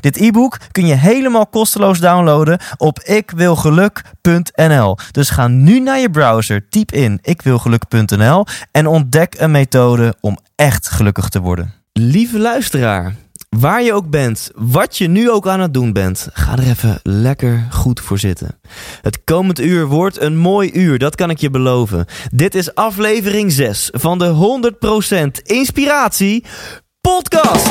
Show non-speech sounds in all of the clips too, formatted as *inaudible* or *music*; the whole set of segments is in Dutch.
Dit e-book kun je helemaal kosteloos downloaden op ikwilgeluk.nl. Dus ga nu naar je browser, typ in ikwilgeluk.nl en ontdek een methode om echt gelukkig te worden. Lieve luisteraar, waar je ook bent, wat je nu ook aan het doen bent, ga er even lekker goed voor zitten. Het komend uur wordt een mooi uur, dat kan ik je beloven. Dit is aflevering 6 van de 100% Inspiratie Podcast.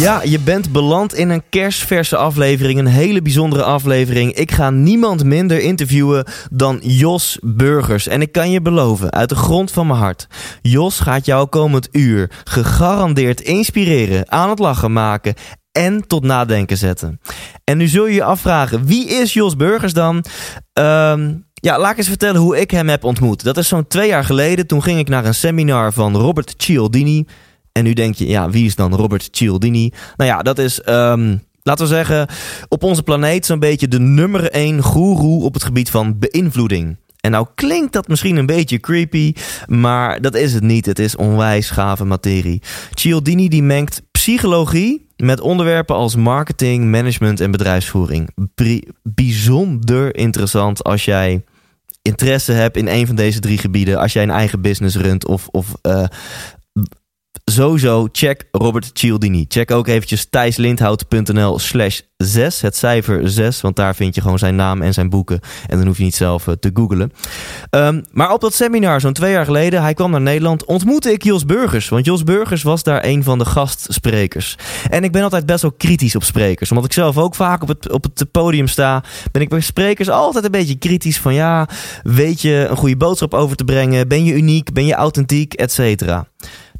Ja, je bent beland in een kerstverse aflevering, een hele bijzondere aflevering. Ik ga niemand minder interviewen dan Jos Burgers. En ik kan je beloven, uit de grond van mijn hart, Jos gaat jou komend uur gegarandeerd inspireren, aan het lachen maken en tot nadenken zetten. En nu zul je je afvragen, wie is Jos Burgers dan? Ehm, ja, laat ik eens vertellen hoe ik hem heb ontmoet. Dat is zo'n twee jaar geleden. Toen ging ik naar een seminar van Robert Cialdini. En nu denk je, ja, wie is dan Robert Cialdini? Nou ja, dat is, ehm, laten we zeggen, op onze planeet zo'n beetje de nummer één goeroe op het gebied van beïnvloeding. En nou klinkt dat misschien een beetje creepy, maar dat is het niet. Het is onwijs gave materie. Cialdini die mengt psychologie met onderwerpen als marketing, management en bedrijfsvoering. Bijzonder interessant als jij interesse hebt in een van deze drie gebieden. Als jij een eigen business runt of, of eh, sowieso check Robert Cialdini. Check ook eventjes thijslindhout.nl slash 6, het cijfer 6, want daar vind je gewoon zijn naam en zijn boeken. En dan hoef je niet zelf eh, te googlen. Ehm, maar op dat seminar, zo'n twee jaar geleden, hij kwam naar Nederland, ontmoette ik Jos Burgers. Want Jos Burgers was daar een van de gastsprekers. En ik ben altijd best wel kritisch op sprekers. Omdat ik zelf ook vaak op het, op het podium sta, ben ik bij sprekers altijd een beetje kritisch van ja, weet je een goede boodschap over te brengen? Ben je uniek? Ben je authentiek? Et cetera.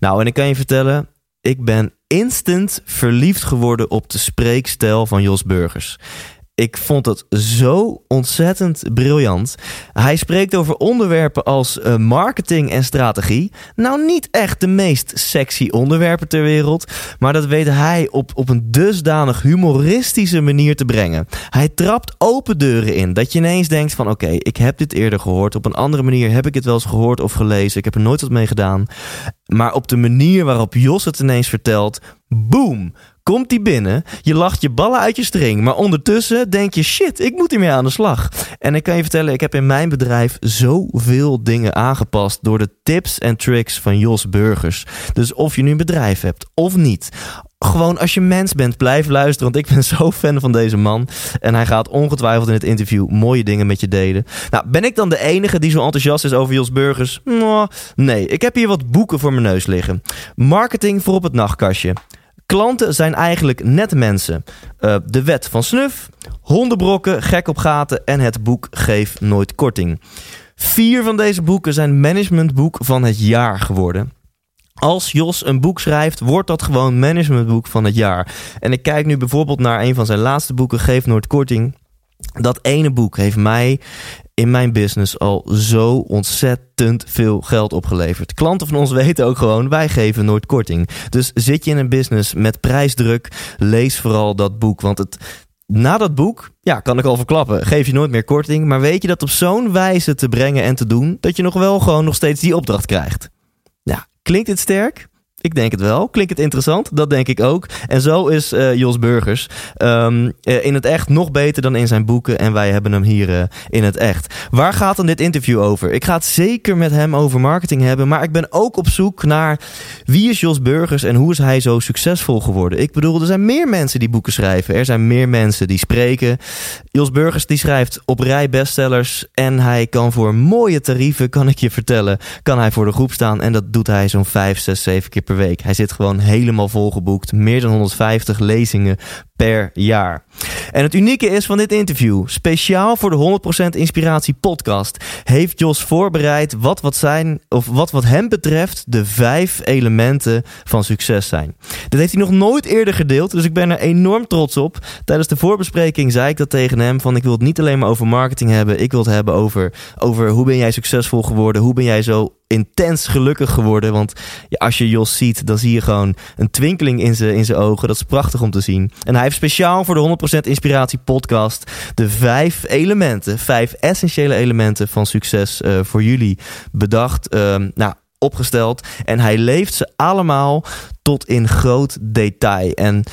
Nou, en ik kan je vertellen, ik ben instant verliefd geworden op de spreekstijl van Jos Burgers. Ik vond het zo ontzettend briljant. Hij spreekt over onderwerpen als uh, marketing en strategie. Nou, niet echt de meest sexy onderwerpen ter wereld. Maar dat weet hij op, op een dusdanig humoristische manier te brengen. Hij trapt open deuren in. Dat je ineens denkt van oké, ik heb dit eerder gehoord. Op een andere manier heb ik het wel eens gehoord of gelezen. Ik heb er nooit wat mee gedaan. Maar op de manier waarop Jos het ineens vertelt, boom, komt die binnen. Je lacht je ballen uit je string, maar ondertussen denk je shit, ik moet hiermee aan de slag. En ik kan je vertellen, ik heb in mijn bedrijf zoveel dingen aangepast door de tips en tricks van Jos Burgers. Dus of je nu een bedrijf hebt of niet, gewoon als je mens bent, blijf luisteren. Want ik ben *laughs* zo fan van deze man. En hij gaat ongetwijfeld in het interview mooie dingen met je delen. Nou, ben ik dan de enige die zo enthousiast is over Jos Burgers? Nee, ik heb hier wat boeken voor mijn neus liggen. Marketing voor op het nachtkastje. Klanten zijn eigenlijk net mensen. Uh, de wet van snuf, hondenbrokken, gek op gaten en het boek Geef nooit korting. Vier van deze boeken zijn managementboek van het jaar geworden. Als Jos een boek schrijft, wordt dat gewoon managementboek van het jaar. En ik kijk nu bijvoorbeeld naar een van zijn laatste boeken, Geef nooit korting. Dat ene boek heeft mij in mijn business al zo ontzettend veel geld opgeleverd. Klanten van ons weten ook gewoon, wij geven nooit korting. Dus zit je in een business met prijsdruk, lees vooral dat boek. Want het, na dat boek, ja, kan ik al verklappen, geef je nooit meer korting. Maar weet je dat op zo'n wijze te brengen en te doen, dat je nog wel gewoon nog steeds die opdracht krijgt. Ja, klinkt het sterk? Ik denk het wel. Klinkt het interessant? Dat denk ik ook. En zo is uh, Jos Burgers um, uh, in het echt nog beter dan in zijn boeken. En wij hebben hem hier uh, in het echt. Waar gaat dan dit interview over? Ik ga het zeker met hem over marketing hebben. Maar ik ben ook op zoek naar wie is Jos Burgers en hoe is hij zo succesvol geworden? Ik bedoel, er zijn meer mensen die boeken schrijven. Er zijn meer mensen die spreken. Jos Burgers die schrijft op rij bestsellers. En hij kan voor mooie tarieven, kan ik je vertellen, kan hij voor de groep staan. En dat doet hij zo'n 5, 6, 7 keer week. Hij zit gewoon helemaal volgeboekt. Meer dan 150 lezingen per jaar. En het unieke is van dit interview, speciaal voor de 100% Inspiratie podcast, heeft Jos voorbereid wat wat zijn of wat wat hem betreft de vijf elementen van succes zijn. Dit heeft hij nog nooit eerder gedeeld, dus ik ben er enorm trots op. Tijdens de voorbespreking zei ik dat tegen hem van ik wil het niet alleen maar over marketing hebben, ik wil het hebben over over hoe ben jij succesvol geworden, hoe ben jij zo intens gelukkig geworden. Want als je Jos ziet, dan zie je gewoon een twinkeling in zijn in zijn ogen. Dat is prachtig om te zien. En hij speciaal voor de 100% Inspiratie podcast de vijf elementen, vijf essentiële elementen van succes uh, voor jullie bedacht. Uh, nou, opgesteld. En hij leeft ze allemaal tot in groot detail. En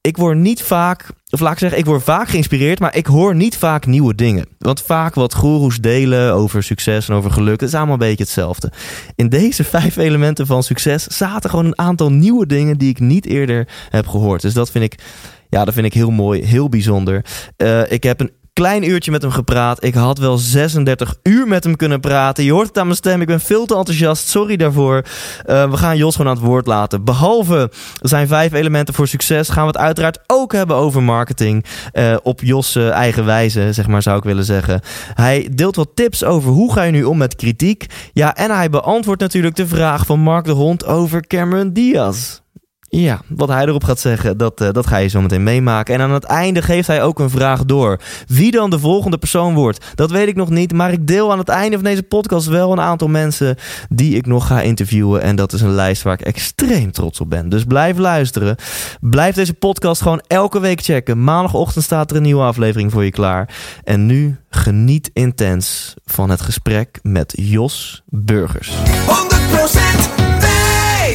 ik word niet vaak, of laat ik zeggen, ik word vaak geïnspireerd, maar ik hoor niet vaak nieuwe dingen. Want vaak wat goeroes delen over succes en over geluk, dat is allemaal een beetje hetzelfde. In deze *laughs* vijf elementen van succes zaten gewoon een aantal nieuwe dingen die ik niet eerder heb gehoord. Dus dat vind ik, ja, dat vind ik heel mooi, heel bijzonder. Uh, ik heb een klein uurtje met hem gepraat. Ik had wel 36 uur met hem kunnen praten. Je hoort het aan mijn stem. Ik ben veel te enthousiast. Sorry daarvoor. Uh, we gaan Jos gewoon aan het woord laten. Behalve zijn vijf elementen voor succes, gaan we het uiteraard ook hebben over marketing. Uh, op Jos eigen wijze, zeg maar, zou ik willen zeggen. Hij deelt wat tips over hoe ga je nu om met kritiek. Ja, en hij beantwoordt natuurlijk de vraag van Mark de Hond over Cameron Diaz. Ja, wat hij erop gaat zeggen, dat, uh, dat ga je zo meteen meemaken. En aan het einde geeft hij ook een vraag door. Wie dan de volgende persoon wordt, dat weet ik nog niet. Maar ik deel aan het einde van deze podcast wel een aantal mensen die ik nog ga interviewen. En dat is een lijst waar ik extreem trots op ben. Dus blijf luisteren. Blijf deze podcast gewoon elke week checken. Maandagochtend staat er een nieuwe aflevering voor je klaar. En nu geniet intens van het gesprek met Jos Burgers. 100%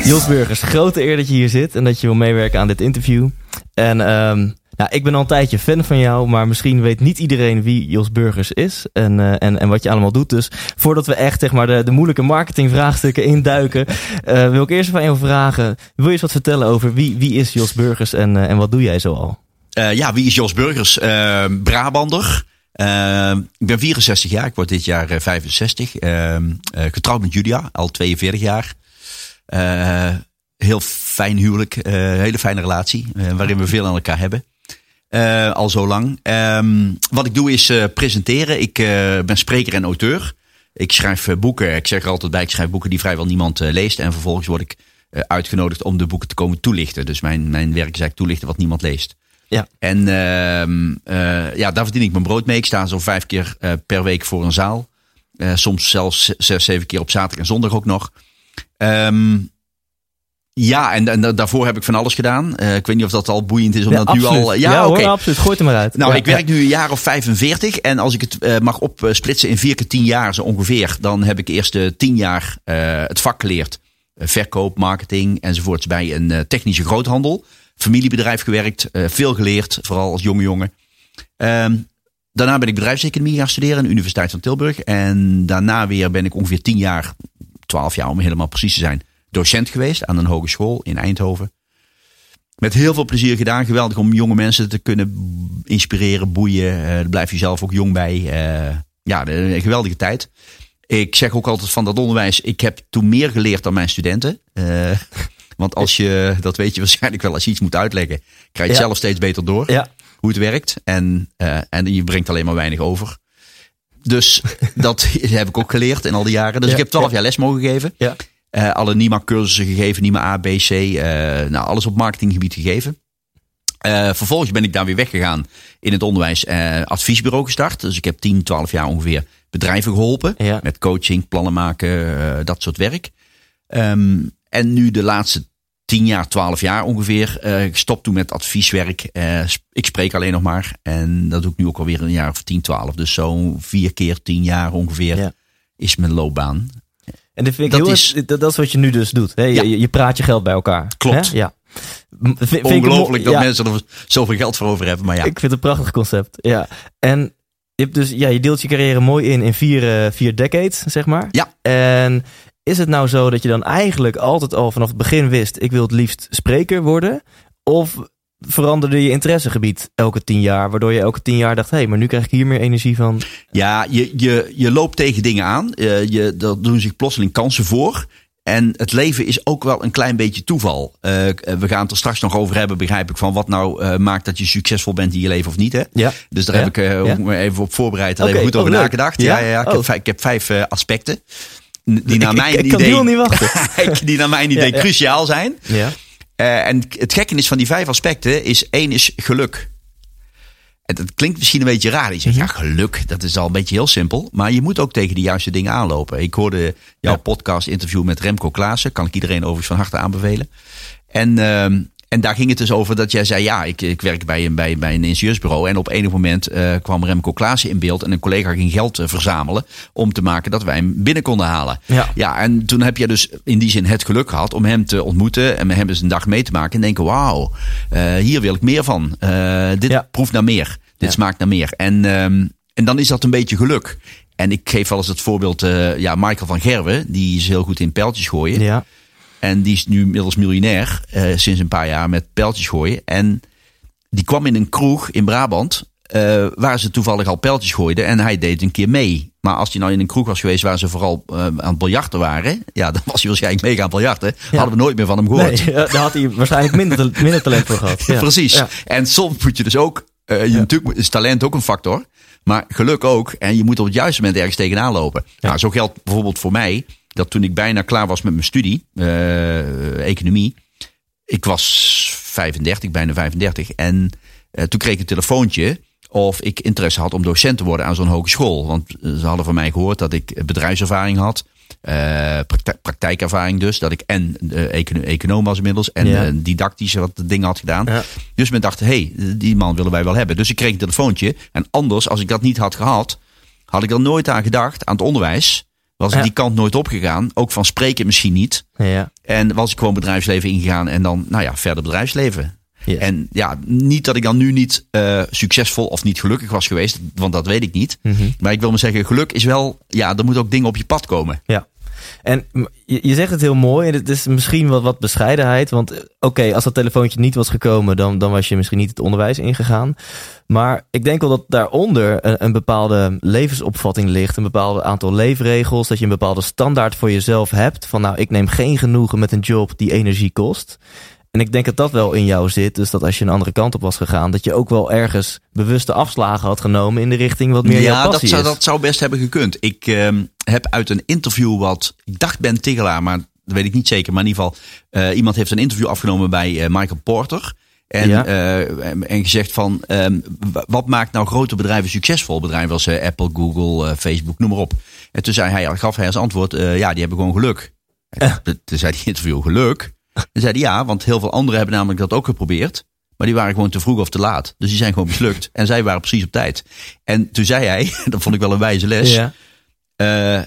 Jos Burgers, grote eer dat je hier zit en dat je wil meewerken aan dit interview. En um, nou, ik ben al een tijdje fan van jou, maar misschien weet niet iedereen wie Jos Burgers is en, uh, en, en wat je allemaal doet. Dus voordat we echt zeg maar, de, de moeilijke marketingvraagstukken wil *laughs* uh, wil ik eerst van jou vragen, wil je eens wat vertellen over wie, wie is Jos Burgers en, uh, en wat doe jij zoal? Ja, wie is Jos Burgers? Brabander. Ik ben 64 jaar, ik word dit jaar 65. Uh, getrouwd met Julia, al 42 jaar. Uh, heel fijn huwelijk, uh, hele fijne relatie, uh, waarin we veel aan elkaar hebben. al zo lang. Um, wat ik doe is presenteren. Ik ben spreker en auteur. Ik schrijf boeken. Ik zeg er altijd bij, ik schrijf boeken die vrijwel niemand leest. En vervolgens word ik uitgenodigd om de boeken te komen toelichten. Dus mijn, mijn werk is eigenlijk toelichten wat niemand leest. Ja. En uh, ja, daar verdien ik mijn brood mee. Ik sta zo vijf keer uh, per week voor een zaal. Soms zelfs zes, zeven keer op zaterdag en zondag ook nog. Um, ja, en, en, daarvoor heb ik van alles gedaan. Uh, ik weet niet of dat al boeiend is om ja, nu al. Ja, ja okay. hoor, absoluut. Gooi het er maar uit. Nou, ja, ik werk nu een jaar of 45. En als ik het uh, mag opsplitsen in vier keer tien jaar zo ongeveer. Dan heb ik eerst uh, tien jaar het vak geleerd. verkoop, marketing enzovoorts bij een technische groothandel. Familiebedrijf gewerkt. veel geleerd, vooral als jonge jongen. Um, daarna ben ik bedrijfseconomie gaan studeren aan de Universiteit van Tilburg. En daarna weer ben ik ongeveer tien jaar 12 jaar om helemaal precies te zijn, docent geweest aan een hogeschool in Eindhoven. Met heel veel plezier gedaan. Geweldig om jonge mensen te kunnen inspireren, boeien. Uh, daar blijf je zelf ook jong bij. Uh, ja, een geweldige tijd. Ik zeg ook altijd van dat onderwijs, ik heb toen meer geleerd dan mijn studenten. Uh, want als je, dat weet je waarschijnlijk wel, als je iets moet uitleggen, krijg je ja. zelf steeds beter door ja. hoe het werkt. En, en je brengt alleen maar weinig over. Dus *laughs* dat heb ik ook geleerd in al die jaren. Dus ja, ik heb twaalf ja. jaar les mogen geven. Ja. Uh, alle NIMA cursussen gegeven, NIMA A, B, C. Uh, nou, alles op marketinggebied gegeven. Uh, vervolgens ben ik daar weer weggegaan in het onderwijs. adviesbureau gestart. Dus ik heb 10, 12 jaar ongeveer bedrijven geholpen. Met coaching, plannen maken, dat soort werk. Um, en nu de laatste 10 jaar, 12 jaar ongeveer. Uh, gestopt toen met advieswerk. Uh, ik spreek alleen nog maar. En dat doe ik nu ook alweer een jaar of 10, 12. Dus zo'n vier keer 10 jaar ongeveer ja. is mijn loopbaan. En dit vind ik Dat heel, is- dat, dat is wat je nu dus doet. Hè? Je, Ja. je, je praat je geld bij elkaar. Klopt. Hè? Ja. Vind- ik Ongelooflijk dat ja, mensen er zoveel geld voor over hebben. Maar ja, Ik vind het een prachtig concept. Ja. En je, hebt dus, ja, je deelt je carrière mooi in in vier, eh, vier decades, zeg maar. Ja. En is het nou zo dat je dan eigenlijk altijd al vanaf het begin wist... ik wil het liefst spreker worden? Of veranderde je interessegebied elke tien jaar... waardoor je elke tien jaar dacht... hé, hey, maar nu krijg ik hier meer energie van... ja je, je, je loopt tegen dingen aan. Eh, je, er doen zich plotseling kansen voor. En het leven is ook wel een klein beetje toeval. Eh, we gaan het er straks nog over hebben, begrijp ik, van wat nou eh, maakt dat je succesvol bent in je leven of niet. Hè? Ja. Dus daar Ja. heb ik eh, Ja. me even op voorbereid, daar Oké, even goed over oh, leuk. nagedacht. Ja? Ja, ja. Ik, Oh. heb, vijf, ik heb vijf eh, aspecten. Die naar mijn ik, ik kan idee, heel niet *laughs* wachten. die naar mijn idee Ja, ja. cruciaal zijn. ja. Eh, en het gekke is van die vijf aspecten is één is geluk. En dat klinkt misschien een beetje raar. Je zegt, Mhm. ja, geluk, dat is al een beetje heel simpel. Maar je moet ook tegen de juiste dingen aanlopen. Ik hoorde jouw podcast interview met Remco Klaassen. Kan ik iedereen overigens van harte aanbevelen. En, ehm, en daar ging het dus over dat jij zei, ja, ik, ik werk bij een, bij, bij een ingenieursbureau. En op enig moment eh, kwam Remco Klaassen in beeld. En een collega ging geld eh, verzamelen om te maken dat wij hem binnen konden halen. Ja. Ja, en toen heb je dus in die zin het geluk gehad om hem te ontmoeten en met hem eens een dag mee te maken en denken, wauw, eh, hier wil ik meer van. Dit Ja. proeft naar meer. Dit Ja. smaakt naar meer. En, ehm, en dan is dat een beetje geluk. En ik geef wel eens het voorbeeld, ja, Michael van Gerwen, die is heel goed in pijltjes gooien. Ja. En die is nu inmiddels miljonair eh, sinds een paar jaar met pijltjes gooien. En die kwam in een kroeg in Brabant. eh, waar ze toevallig al pijltjes gooiden. En hij deed een keer mee. Maar als hij nou in een kroeg was geweest waar ze vooral eh, aan het biljarten waren. Ja, dan was hij waarschijnlijk mee gaan biljarten. Hadden we nooit meer van hem gehoord. Nee, daar had hij waarschijnlijk minder, minder talent voor gehad. *laughs* Ja. Precies. Ja. En soms moet je dus ook. je Natuurlijk is talent ook een factor. Maar geluk ook. En je moet op het juiste moment ergens tegenaan lopen. Nou, zo geldt bijvoorbeeld voor mij. Dat toen ik bijna klaar was met mijn studie. eh, economie. Ik was 35, bijna 35. En eh, toen kreeg ik een telefoontje. Of ik interesse had om docent te worden aan zo'n hogeschool. Want eh, ze hadden van mij gehoord dat ik bedrijfservaring had. praktijk- praktijkervaring dus. Dat ik en econo- econoom was inmiddels. En Ja. didactische wat dingen had gedaan. Ja. Dus men dacht, hé, hey, die man willen wij wel hebben. Dus ik kreeg een telefoontje. En anders, als ik dat niet had gehad, had ik er nooit aan gedacht, aan het onderwijs. Was ik Ja. die kant nooit opgegaan. Ook van spreken misschien niet. Ja. En was ik gewoon bedrijfsleven ingegaan en dan, nou ja, verder bedrijfsleven. Yes. En ja, niet dat ik dan nu niet eh, succesvol of niet gelukkig was geweest, want dat weet ik niet. Mhm. Maar ik wil maar zeggen, geluk is wel, ja, er moeten ook dingen op je pad komen. Ja. En je, je zegt het heel mooi. En het is misschien wat, wat bescheidenheid. Want eh, oké, als dat telefoontje niet was gekomen, dan, dan was je misschien niet het onderwijs ingegaan. Maar ik denk wel dat daaronder een, een bepaalde levensopvatting ligt. Een bepaald aantal leefregels. Dat je een bepaalde standaard voor jezelf hebt. Van nou, ik neem geen genoegen met een job die energie kost. En ik denk dat dat wel in jou zit. Dus dat als je een andere kant op was gegaan, dat je ook wel ergens bewuste afslagen had genomen in de richting wat meer jouw ja, dat passie zou, is. dat zou best hebben gekund. Ik ehm, heb uit een interview wat, ik dacht Ben Tigelaar, maar dat weet ik niet zeker. Maar in ieder geval, eh, iemand heeft een interview afgenomen bij eh, Michael Porter. En, Ja. eh, en, en gezegd van, ehm, wat maakt nou grote bedrijven succesvol? Bedrijven als Apple, Google, Facebook, noem maar op. En toen zei hij, gaf hij als antwoord, ja, die hebben gewoon geluk. En *laughs* Toen zei die interview, geluk? En zei hij, ja, want heel veel anderen hebben namelijk dat ook geprobeerd. Maar die waren gewoon te vroeg of te laat. Dus die zijn gewoon mislukt. En zij waren precies op tijd. En toen zei hij, *laughs* dat vond ik wel een wijze les. Ja. eh,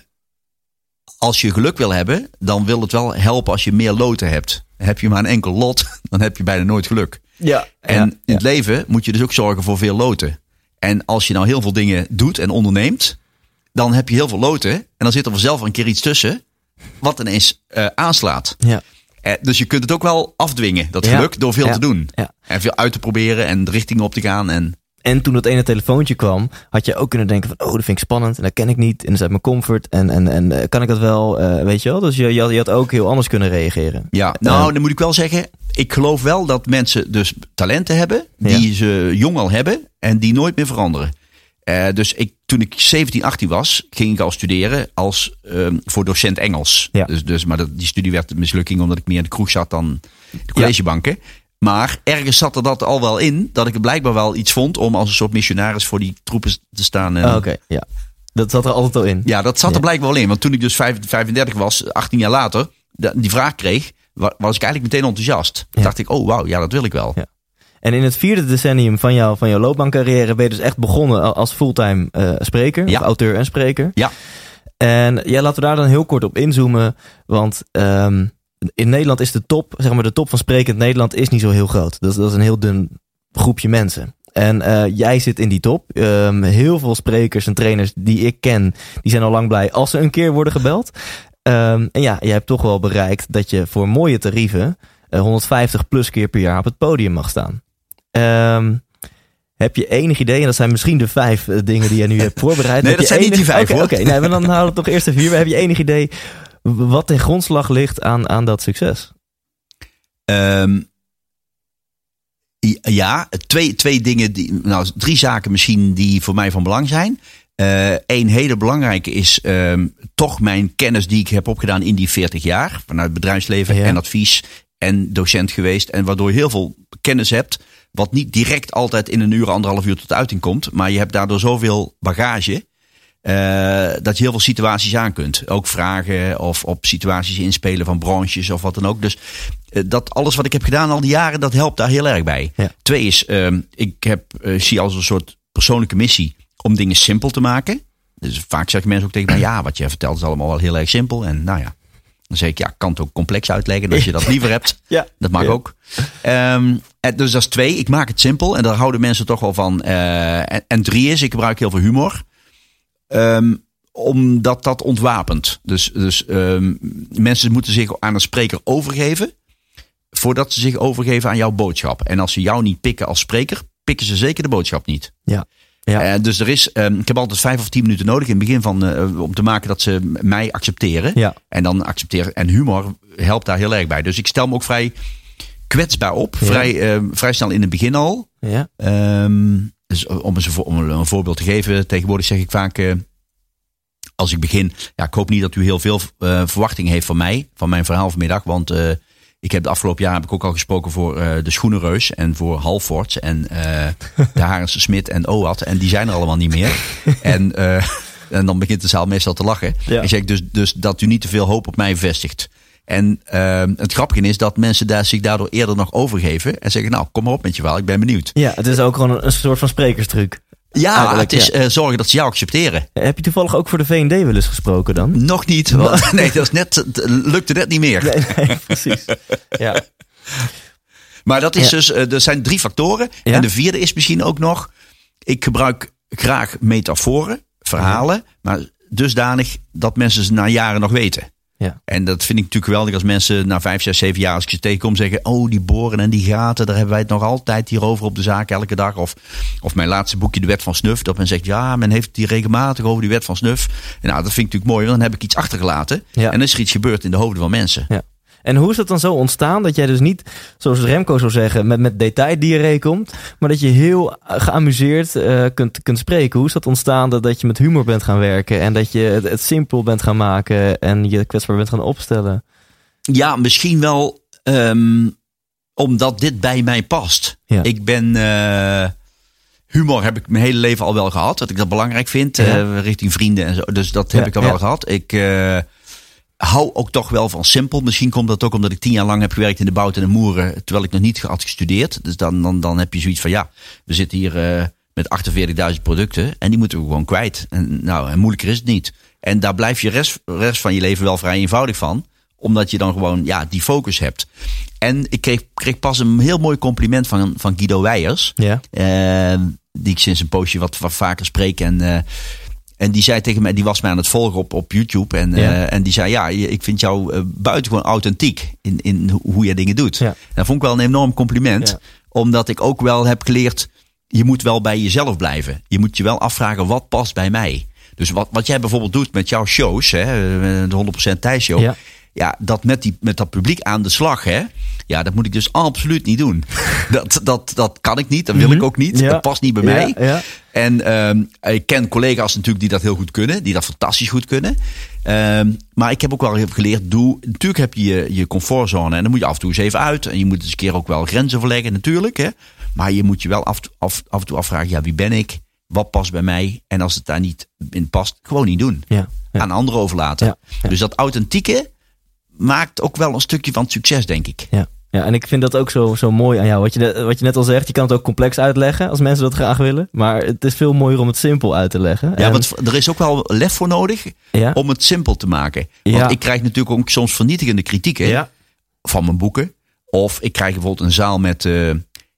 als je geluk wil hebben, dan wil het wel helpen als je meer loten hebt. Heb je maar een enkel lot, *laughs* dan heb je bijna nooit geluk. Ja. En ja. in het leven moet je dus ook zorgen voor veel loten. En als je nou heel veel dingen doet en onderneemt, dan heb je heel veel loten. En dan zit er vanzelf een keer iets tussen, wat ineens eh, aanslaat. Ja. Eh, dus je kunt het ook wel afdwingen, dat Ja. geluk, door veel Ja. te doen. Ja. En veel uit te proberen en de richting op te gaan. En En toen dat ene telefoontje kwam, had je ook kunnen denken van, oh, dat vind ik spannend en dat ken ik niet en dat is uit mijn comfort en, en, en eh, kan ik dat wel, eh, weet je wel? Dus je, je, had, je had ook heel anders kunnen reageren. Ja, nou, dan moet ik wel zeggen. Ik geloof wel dat mensen dus talenten hebben. Die ze jong al hebben. En die nooit meer veranderen. Eh, dus ik, toen ik 17, 18 was, ging ik al studeren als, ehm, voor docent Engels. Ja. Dus, dus, maar dat, die studie werd een mislukking omdat ik meer in de kroeg zat dan de collegebanken. Maar ergens zat er dat al wel in. Dat ik er blijkbaar wel iets vond om als een soort missionaris voor die troepen te staan. Ah, Oké, ja. Dat zat er altijd al in. ja, dat zat Ja. er blijkbaar wel in. Want toen ik dus vijf- 35 was, 18 jaar later, die vraag kreeg, wa- was ik eigenlijk meteen enthousiast. Ja. dacht ik, oh wauw, ja, dat wil ik wel. Ja. En in het vierde decennium van, jou, van jouw loopbaancarrière ben je dus echt begonnen als fulltime eh, spreker, Ja. auteur en spreker. Ja. En ja, laten we daar dan heel kort op inzoomen. Want ehm, in Nederland is de top, zeg maar de top van sprekend Nederland is niet zo heel groot. Dat, is- dat is een heel dun groepje mensen. En eh, jij zit in die top. Ehm, heel veel sprekers en trainers die ik ken, die zijn al lang blij als ze een keer worden gebeld. Ehm, en ja, jij hebt toch wel bereikt dat je voor mooie tarieven eh, 150 plus keer per jaar op het podium mag staan. Ehm, heb je enig idee, en dat zijn misschien de vijf eh, dingen die je nu hebt voorbereid. Nee, Heb dat zijn niet die vijf, Oké, nee, maar dan houden we het toch eerst de vier. Maar heb je enig idee wat ten grondslag ligt aan, aan dat succes? Ehm, ja, twee, twee dingen, die, nou drie zaken misschien die voor mij van belang zijn. Eén hele belangrijke is ehm, toch mijn kennis die ik heb opgedaan in die 40 jaar. Vanuit bedrijfsleven Ja. en advies en docent geweest. En waardoor je heel veel kennis hebt. Wat niet direct altijd in een uur, anderhalf uur tot uiting komt. Maar je hebt daardoor zoveel bagage. eh, dat je heel veel situaties aan kunt. Ook vragen of op situaties inspelen van branches of wat dan ook. Dus eh, dat alles wat ik heb gedaan al die jaren, dat helpt daar heel erg bij. Ja. Twee is, ehm, ik heb, eh, zie als een soort persoonlijke missie om dingen simpel te maken. Dus vaak zeggen mensen ook tegen mij, ja, wat je vertelt is allemaal wel heel erg simpel. En nou ja, dan zeg ik, ja, ik kan het ook complex uitleggen als je dat liever hebt. *laughs* Ja. Dat mag Ja. ook. Ehm, dus dat is twee. Ik maak het simpel en daar houden mensen toch wel van. Eh, en, en drie is, ik gebruik heel veel humor. Ehm, omdat dat ontwapent. Dus, dus ehm, mensen moeten zich aan een spreker overgeven. Voordat ze zich overgeven aan jouw boodschap. En als ze jou niet pikken als spreker, pikken ze zeker de boodschap niet. Ja. Ja. Eh, dus er is, ehm, ik heb altijd vijf of tien minuten nodig in het begin van, eh, om te maken dat ze mij accepteren. Ja. En dan accepteren. En humor helpt daar heel erg bij. Dus ik stel me ook vrij kwetsbaar op. Ja. Vrij, ehm, vrij snel in het begin al. Ja. Ehm, dus om, eens om een voorbeeld te geven. Tegenwoordig zeg ik vaak. eh, als ik begin. Ja, ik hoop niet dat u heel veel eh, verwachting heeft van mij. Van mijn verhaal vanmiddag. Want ik heb de afgelopen jaar heb ik ook al gesproken voor eh, de Schoenenreus. En voor Halfords. En eh de Harense Smit en OAT. En die zijn er allemaal niet meer. *laughs* en, eh, en dan begint de zaal meestal te lachen. Ja. Ik zeg dus, dus dat u niet te veel hoop op mij vestigt. En het grappige is dat mensen daar zich daardoor eerder nog overgeven. En zeggen, nou, kom maar op met je verhaal, ik ben benieuwd. ja, het is ook gewoon een, een soort van sprekerstruc. Ja, het is ja. eh, zorgen dat ze jou accepteren. Heb je toevallig ook voor de V&D wel eens gesproken dan? Nog niet. Want, *laughs* nee, dat is net, het lukte net niet meer. Nee, nee, *laughs* precies. Ja. Maar dat is Ja. dus, eh, er zijn drie factoren. Ja. En de vierde is misschien ook nog, ik gebruik graag metaforen, verhalen, maar dusdanig dat mensen ze na jaren nog weten. Ja. En dat vind ik natuurlijk geweldig als mensen na vijf, zes, zeven jaar, als ik ze tegenkom, zeggen: Oh, die boren en die gaten, daar hebben wij het nog altijd hierover op de zaak elke dag. Of, of mijn laatste boekje, De Wet van Snuf, dat men zegt: Ja, men heeft het hier regelmatig over die Wet van Snuf. En nou, dat vind ik natuurlijk mooi, want dan heb ik iets achtergelaten. Ja. En dan is er iets gebeurd in de hoofden van mensen. Ja. En hoe is het dan zo ontstaan dat jij dus niet, zoals Remco zou zeggen, met, met detaildiarree komt, maar dat je heel geamuseerd eh, kunt, kunt spreken? Hoe is dat ontstaan dat, dat je met humor bent gaan werken en dat je het, het simpel bent gaan maken en je kwetsbaar bent gaan opstellen? Ja, misschien wel ehm, omdat dit bij mij past. Ja. Ik ben. eh, humor heb ik mijn hele leven al wel gehad. Dat ik dat belangrijk vind. Ja. eh, richting vrienden en zo. Dus dat heb Ja, ik al wel gehad. Ik hou ook toch wel van simpel. Misschien komt dat ook omdat ik tien jaar lang heb gewerkt in de bout en de moeren. Terwijl ik nog niet had gestudeerd. Dus dan, dan, dan heb je zoiets van ja, we zitten hier eh, met 48.000 producten. En die moeten we gewoon kwijt. En, nou, en moeilijker is het niet. En daar blijf je rest, rest van je leven wel vrij eenvoudig van omdat je dan gewoon ja, die focus hebt. En ik kreeg, kreeg pas een heel mooi compliment van, van Guido Weijers. Ja. eh, die ik sinds een poosje wat, wat vaker spreek. En, eh, en die zei tegen mij, die was mij aan het volgen op, op YouTube. En, Ja. eh, en die zei, ja, ik vind jou eh, buitengewoon authentiek in, in ho- hoe je dingen doet. Ja. Dat vond ik wel een enorm compliment. Ja. Omdat ik ook wel heb geleerd, je moet wel bij jezelf blijven. Je moet je wel afvragen, wat past bij mij? Dus wat, wat jij bijvoorbeeld doet met jouw shows, hè, de 100% Thijs show. Ja. Ja, dat met, die, met dat publiek aan de slag, hè? Ja, dat moet ik dus absoluut niet doen. *laughs* Dat, dat, dat kan ik niet, dat wil ik ook niet. Mhm. Ja. Dat past niet bij mij. Ja. En ehm, ik ken collega's natuurlijk die dat heel goed kunnen, die dat fantastisch goed kunnen. Ehm, maar ik heb ook wel geleerd, doe, natuurlijk heb je je, je comfortzone en dan moet je af en toe eens even uit. En je moet eens een keer ook wel grenzen verleggen, natuurlijk. Hè? Maar je moet je wel af, af, af en toe afvragen, ja, wie ben ik? Wat past bij mij? En als het daar niet in past, gewoon niet doen aan anderen overlaten. Dus dat authentieke maakt ook wel een stukje van succes, denk ik. Ja. Ja, en ik vind dat ook zo, zo mooi aan jou. Wat je, net, wat je net al zegt, je kan het ook complex uitleggen als mensen dat graag willen. Maar het is veel mooier om het simpel uit te leggen. Ja, En- want er is ook wel lef voor nodig ja, om het simpel te maken. Want Ja. ik krijg natuurlijk ook soms vernietigende kritieken ja, van mijn boeken. Of ik krijg bijvoorbeeld een zaal met... eh,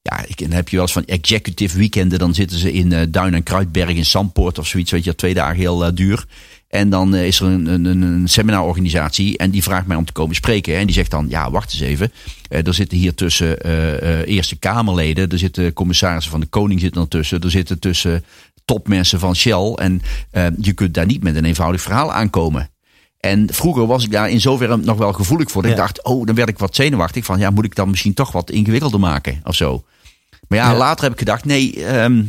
ja, ik, dan heb je wel eens van executive weekenden. Dan zitten ze in eh, Duin en Kruidberg in Zandpoort of zoiets. Weet je, twee dagen heel eh, duur. En dan eh, is er een, een, een- seminarorganisatie en die vraagt mij om te komen spreken. En die zegt dan, ja, wacht eens even. Eh, er zitten hier tussen eh, Eerste Kamerleden, er zitten commissarissen van de Koning zitten ertussen. Er zitten tussen topmensen van Shell. En je kunt daar niet met een eenvoudig verhaal aankomen. En vroeger was ik daar in zoverre nog wel gevoelig voor. Dat Ja. Ik dacht, oh, dan werd ik wat zenuwachtig. Van ja, moet ik dan misschien toch wat ingewikkelder maken of zo. Maar ja, Ja. later heb ik gedacht, nee, ehm,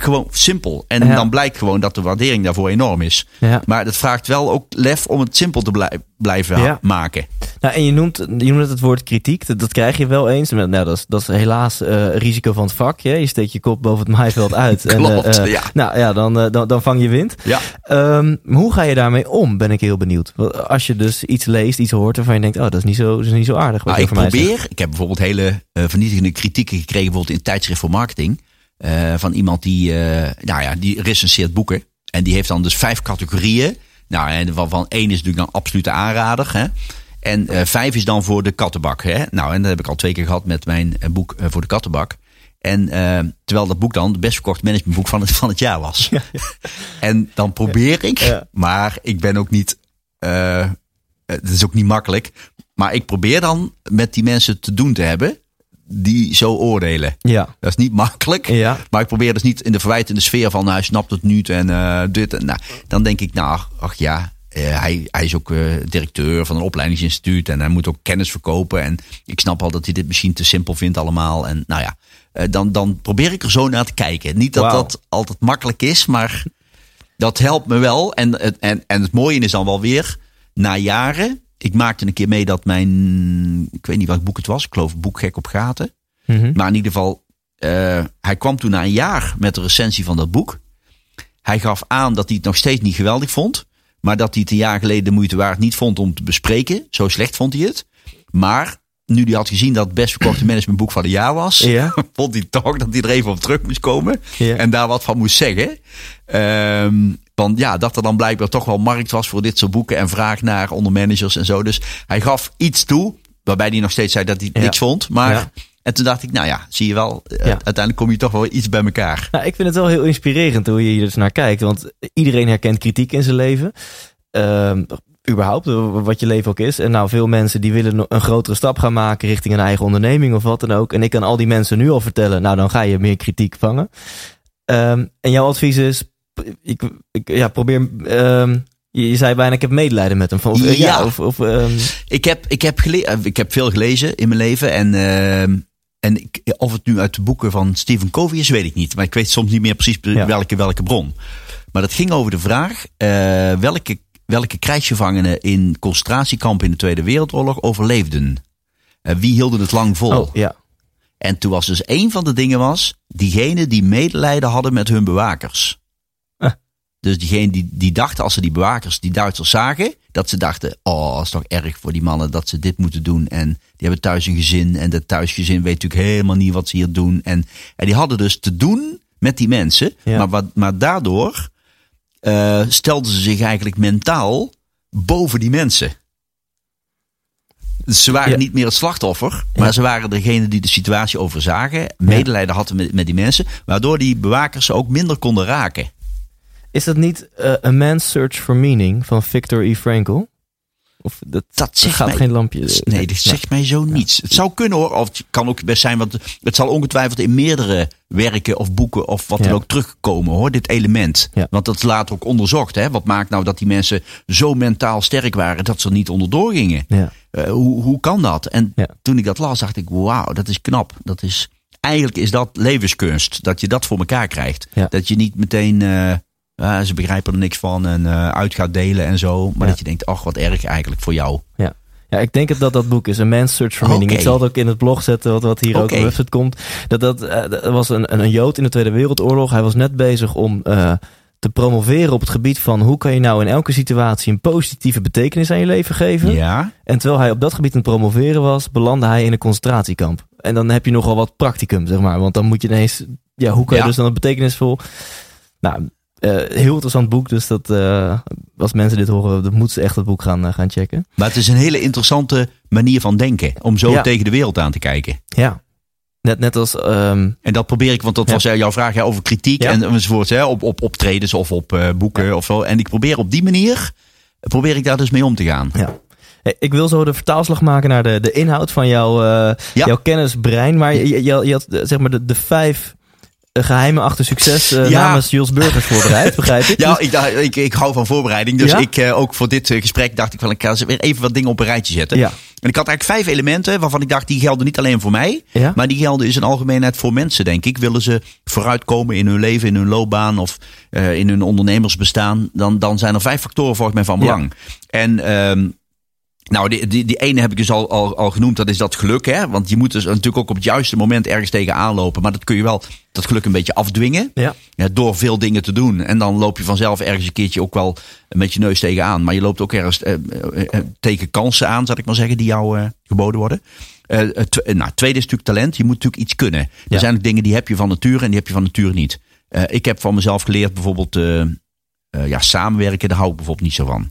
gewoon simpel. En Ja. dan blijkt gewoon dat de waardering daarvoor enorm is. ja. Maar dat vraagt wel ook lef om het simpel te blij- blijven Ja. maken. Nou, en je noemt, je noemt het woord kritiek. Dat, dat krijg je wel eens. Maar, Nou, dat, is, dat is helaas eh, risico van het vak. Hè? Je steekt je kop boven het maaiveld uit. *laughs* en, eh, Klopt, eh, ja. Nou ja, dan, dan, dan vang je wind. Ja. Ehm, hoe ga je daarmee om, ben ik heel benieuwd. Want Als je dus iets leest, iets hoort waarvan je denkt... oh, dat is niet zo, dat is niet zo aardig. Wat Nou, ik mij probeer, ik heb bijvoorbeeld hele vernietigende kritieken gekregen, bijvoorbeeld in tijdschrift voor marketing. Eh, van iemand die, eh, nou ja, die recenseert boeken. En die heeft dan dus vijf categorieën. Nou, en van, één is natuurlijk dan absolute aanrader. Hè? En eh, vijf is dan voor de kattenbak. Hè? Nou, en dat heb ik al twee keer gehad met mijn boek voor de kattenbak. En terwijl dat boek dan het best verkocht managementboek van het, van het jaar was. *laughs* En dan probeer ik, Ja. maar ik ben ook niet, het is ook niet makkelijk. Maar ik probeer dan met die mensen te doen te hebben die zo oordelen. Ja, Dat is niet makkelijk. ja, Maar ik probeer dus niet in de verwijtende sfeer van nou, hij snapt het niet en eh, dit. En, nou, dan denk ik, nou, ach ja, eh, hij, hij is ook eh, directeur van een opleidingsinstituut en hij moet ook kennis verkopen. En ik snap al dat hij dit misschien te simpel vindt allemaal. En nou ja, dan, dan probeer ik er zo naar te kijken. Niet dat dat altijd makkelijk is, maar dat helpt me wel. En, en, en het mooie is dan wel weer, na jaren. Ik maakte een keer mee dat mijn, ik weet niet welk boek het was, ik geloof Boekgek op Gaten. Mhm. Maar in ieder geval, eh, hij kwam toen na een jaar met de recensie van dat boek. Hij gaf aan dat hij het nog steeds niet geweldig vond. Maar dat hij het een jaar geleden de moeite waard niet vond om te bespreken. Zo slecht vond hij het. Maar nu hij had gezien dat het best verkochte managementboek van het jaar was. Ja. *laughs* Vond hij toch dat hij er even op terug moest komen. Ja. En daar wat van moest zeggen. Ehm, want ja, dat er dan blijkbaar toch wel markt was voor dit soort boeken. En vraag naar onder managers en zo. Dus hij gaf iets toe. Waarbij hij nog steeds zei dat hij Ja. niks vond. Maar en toen dacht ik, nou ja, zie je wel, eh, Ja. uiteindelijk kom je toch wel iets bij elkaar. Nou, ik vind het wel heel inspirerend hoe je hier dus naar kijkt. Want iedereen herkent kritiek in zijn leven. Ehm, überhaupt, wat je leven ook is. En nou, veel mensen die willen een grotere stap gaan maken richting een eigen onderneming of wat dan ook. En ik kan al die mensen nu al vertellen, nou dan ga je meer kritiek vangen. Ehm, en jouw advies is, ik, ik, ja, probeer, ehm, je, zei bijna, ik heb medelijden met hem. Of, eh, ja. Ja. of, of, ehm, Ik heb, ik heb, eh, ik heb veel gelezen in mijn leven. En, en ik, of het nu uit de boeken van Stephen Covey is, weet ik niet. Maar ik weet soms niet meer precies Ja. welke, welke bron. Maar dat ging over de vraag eh, welke, welke krijgsgevangenen in concentratiekampen in de Tweede Wereldoorlog overleefden. Eh, wie hielden het lang vol? oh, ja. En toen was dus een van de dingen was, diegenen die medelijden hadden met hun bewakers. Ah. Dus diegenen die, die dachten als ze die bewakers, die Duitsers zagen, dat ze dachten, oh, dat is toch erg voor die mannen dat ze dit moeten doen. En die hebben thuis een gezin en dat thuisgezin weet natuurlijk helemaal niet wat ze hier doen. En, en die hadden dus te doen met die mensen, Ja. maar, wat, maar daardoor eh, stelden ze zich eigenlijk mentaal boven die mensen. Ze waren Ja. niet meer het slachtoffer, maar Ja. ze waren degene die de situatie overzagen, medelijden hadden met, met die mensen, waardoor die bewakers ze ook minder konden raken. Is dat niet eh, A Man's Search for Meaning van Victor E. Frankl? Of dat, Dat zegt gaat mij, geen lampje. nee, dat zegt mij zo niets. Het zou kunnen hoor, of het kan ook best zijn, want het zal ongetwijfeld in meerdere werken of boeken of wat dan ook terugkomen hoor, dit element. Want dat is later ook onderzocht. Hè? Wat maakt nou dat die mensen zo mentaal sterk waren dat ze er niet onderdoor gingen? Ja. Eh, hoe, hoe kan dat? En toen ik dat las, dacht ik, wauw, dat is knap. Dat is, eigenlijk is dat levenskunst, dat je dat voor elkaar krijgt. Ja. Dat je niet meteen, eh, ah, ze begrijpen er niks van en eh, uit gaat delen en zo. Maar Ja. dat je denkt, ach, wat erg eigenlijk voor jou. Ja. ja, ik denk dat dat boek is. A Man's Search for Meaning. Ik zal het ook in het blog zetten, wat, wat hier ook op website komt. Dat, dat, eh, dat was een, een, een Jood in de Tweede Wereldoorlog. Hij was net bezig om eh, te promoveren op het gebied van hoe kan je nou in elke situatie een positieve betekenis aan je leven geven. Ja. En terwijl hij op dat gebied aan het promoveren was, belandde hij in een concentratiekamp. En dan heb je nogal wat practicum, zeg maar. Want dan moet je ineens, ja, hoe kan je Ja. dus dan het betekenisvol... Nou, eh, heel interessant boek. Dus dat, eh, als mensen dit horen, dan moeten ze echt het boek gaan, eh, gaan checken. Maar het is een hele interessante manier van denken. Om zo Ja. tegen de wereld aan te kijken. Ja. Net, net als, ehm, En dat probeer ik, want dat Ja. was jouw vraag over kritiek en enzovoort. Hè, op, op optredens of op boeken of zo. En ik probeer op die manier, probeer ik daar dus mee om te gaan. ja. Ik wil zo de vertaalslag maken naar de, de inhoud van jouw, jouw kennisbrein. Maar je, je, je had zeg maar de, de vijf geheimen achter succes eh, Ja. namens Jos Burgers voorbereid, begrijp ik? *laughs* Ja, Dus- ik, dacht- ik, ik hou van voorbereiding. Dus Ja? ik eh, ook voor dit eh, gesprek dacht ik van ik ga weer even wat dingen op een rijtje zetten. ja. En ik had eigenlijk vijf elementen waarvan ik dacht die gelden niet alleen voor mij. Maar die gelden in zijn algemeenheid voor mensen, denk ik. Willen ze vooruitkomen in hun leven, in hun loopbaan of in hun ondernemersbestaan, dan, dan zijn er vijf factoren volgens mij van belang. En ehm, nou, die, die, die ene heb ik dus al, al, al genoemd, dat is dat geluk. Hè? Want je moet dus natuurlijk ook op het juiste moment ergens tegenaan lopen. Maar dat kun je wel, dat geluk een beetje afdwingen. Ja. Ja, door veel dingen te doen. En dan loop je vanzelf ergens een keertje ook wel met je neus tegenaan. Maar je loopt ook ergens eh, eh, eh, tegen kansen aan, zal ik maar zeggen, die jou eh, geboden worden. Nou, tweede is natuurlijk talent. Je moet natuurlijk iets kunnen. Er Ja. zijn ook dingen die heb je van nature en die heb je van nature niet. Eh, ik heb van mezelf geleerd bijvoorbeeld ja, samenwerken. Daar hou ik bijvoorbeeld niet zo van.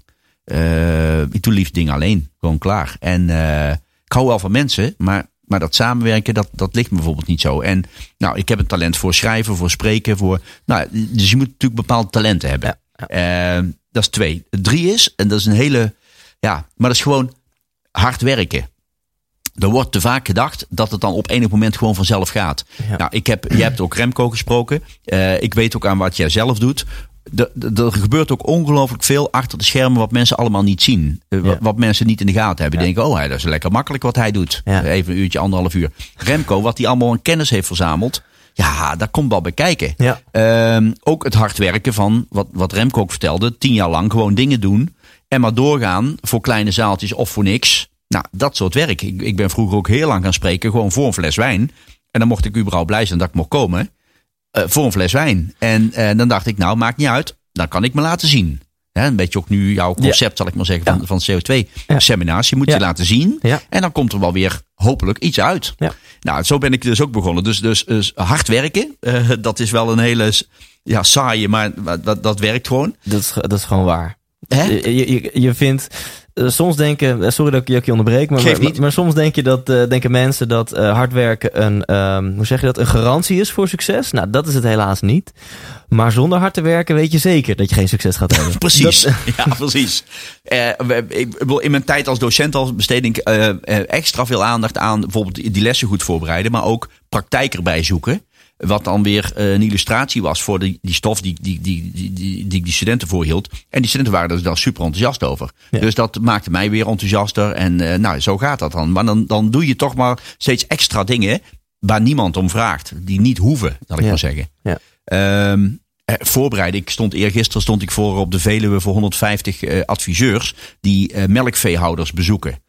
Eh, ik doe liefst dingen alleen. Gewoon klaar. En eh, ik hou wel van mensen, maar, maar dat samenwerken, dat, dat ligt me bijvoorbeeld niet zo. En nou, ik heb een talent voor schrijven, voor spreken, voor. Nou, dus je moet natuurlijk bepaalde talenten hebben. Ja, Eh, dat is twee. Drie is, en dat is een hele. Ja, maar dat is gewoon hard werken. Er wordt te vaak gedacht dat het dan op enig moment gewoon vanzelf gaat. Ja. Nou, ik heb, jij hebt ook Remco gesproken. Ik weet ook aan wat jij zelf doet. Er gebeurt ook ongelooflijk veel achter de schermen wat mensen allemaal niet zien. Eh, wat, Ja. wat mensen niet in de gaten hebben. Ja. Die denken, oh, dat is lekker makkelijk wat hij doet. Ja. Even een uurtje, anderhalf uur. Remco, wat hij allemaal aan kennis heeft verzameld. Ja, daar komt wel bij kijken. Ehm, ook het hard werken van, wat, wat Remco ook vertelde, tien jaar lang gewoon dingen doen. En maar doorgaan voor kleine zaaltjes of voor niks. Nou, dat soort werk. Ik, ik ben vroeger ook heel lang gaan spreken, gewoon voor een fles wijn. En dan mocht ik überhaupt blij zijn dat ik mocht komen. Eh, voor een fles wijn. En eh, dan dacht ik, nou, maakt niet uit. Dan kan ik me laten zien. Een beetje ook nu jouw concept, zal ik maar zeggen, van, van CO2-seminars. Je moet Ja. je laten zien. En dan komt er wel weer hopelijk iets uit. Ja. Nou, zo ben ik dus ook begonnen. Dus, dus, dus hard werken, eh, dat is wel een hele ja, saaie, maar dat, dat werkt gewoon. Dat is, dat is gewoon waar. Hè? Je, je, je vindt, soms denken, eh, sorry dat ik je, dat ik je onderbreek, maar, maar, soms denk je dat, eh, denken mensen dat eh, hard werken een, ehm, hoe zeg je dat, een garantie is voor succes. Nou, dat is het helaas niet. Maar zonder hard te werken weet je zeker dat je geen succes gaat hebben. *laughs* Precies. Dat- *laughs* ja, precies. Eh, bedoel, in mijn tijd als docent al besteed ik eh, eh, extra veel aandacht aan bijvoorbeeld die lessen goed voorbereiden, maar ook praktijk erbij zoeken. Wat dan weer eh, een illustratie was voor die, die stof die, die, die, die, die, die studenten voorhield. En die studenten waren er dan super enthousiast over. Ja. Dus dat maakte mij weer enthousiaster. En eh, nou, zo gaat dat dan. Maar dan, dan doe je toch maar steeds extra dingen waar niemand om vraagt. Die niet hoeven, zal ik Ja. maar zeggen. Ja. Ehm, eh, voorbereiden. Ik stond eergisteren stond ik voor op de Veluwe voor 150 eh, adviseurs die eh, melkveehouders bezoeken.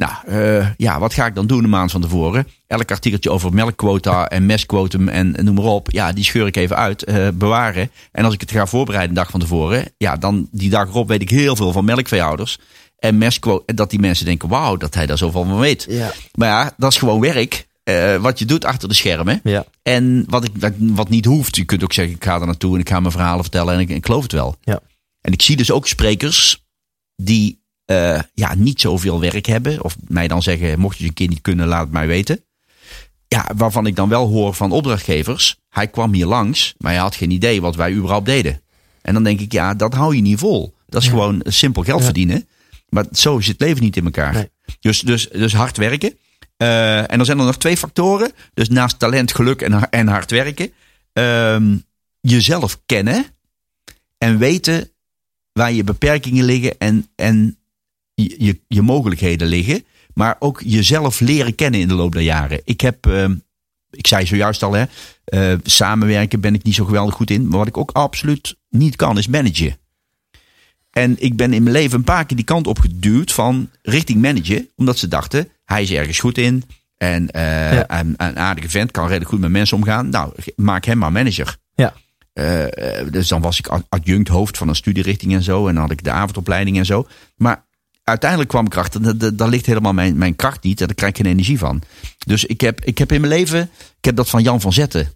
Nou, eh, ja, wat ga ik dan doen een maand van tevoren? Elk artikeltje over melkquota en mestquotum en noem maar op. Ja, die scheur ik even uit, eh, bewaren. En als ik het ga voorbereiden een dag van tevoren, ja, dan die dag erop weet ik heel veel van melkveehouders. En mestquota, dat die mensen denken, wauw, dat hij daar zoveel van weet. Ja. Maar ja, dat is gewoon werk. eh, wat je doet achter de schermen. Ja. En wat, ik, wat, wat niet hoeft. Je kunt ook zeggen, ik ga er naartoe en ik ga mijn verhalen vertellen en ik, ik geloof het wel. Ja. En ik zie dus ook sprekers die eh, ja, niet zoveel werk hebben. Of mij dan zeggen, mocht je een keer niet kunnen, laat het mij weten. Ja, waarvan ik dan wel hoor van opdrachtgevers. Hij kwam hier langs, maar hij had geen idee wat wij überhaupt deden. En dan denk ik, ja, dat hou je niet vol. Dat is Ja. gewoon simpel geld Ja. verdienen. Maar zo zit het leven niet in elkaar. Nee. Dus, dus, dus hard werken. Eh, en dan zijn er nog twee factoren. Dus naast talent, geluk en, en hard werken. ehm, jezelf kennen. En weten waar je beperkingen liggen en, en je, je, je mogelijkheden liggen. Maar ook jezelf leren kennen in de loop der jaren. Ik heb, ehm, ik zei zojuist al, hè, eh, samenwerken ben ik niet zo geweldig goed in. Maar wat ik ook absoluut niet kan, is managen. En ik ben in mijn leven een paar keer die kant op geduwd van richting managen. Omdat ze dachten, hij is ergens goed in. En eh, Ja. een, een aardige vent kan redelijk goed met mensen omgaan. Nou, maak hem maar manager. Ja. eh, dus dan was ik ad- adjunct hoofd van een studierichting en zo. En dan had ik de avondopleiding en zo. Maar uiteindelijk kwam ik erachter, dat- dat- daar ligt helemaal mijn, mijn kracht niet. En daar krijg ik geen energie van. Dus ik heb, ik heb in mijn leven, ik heb dat van Jan van Zetten,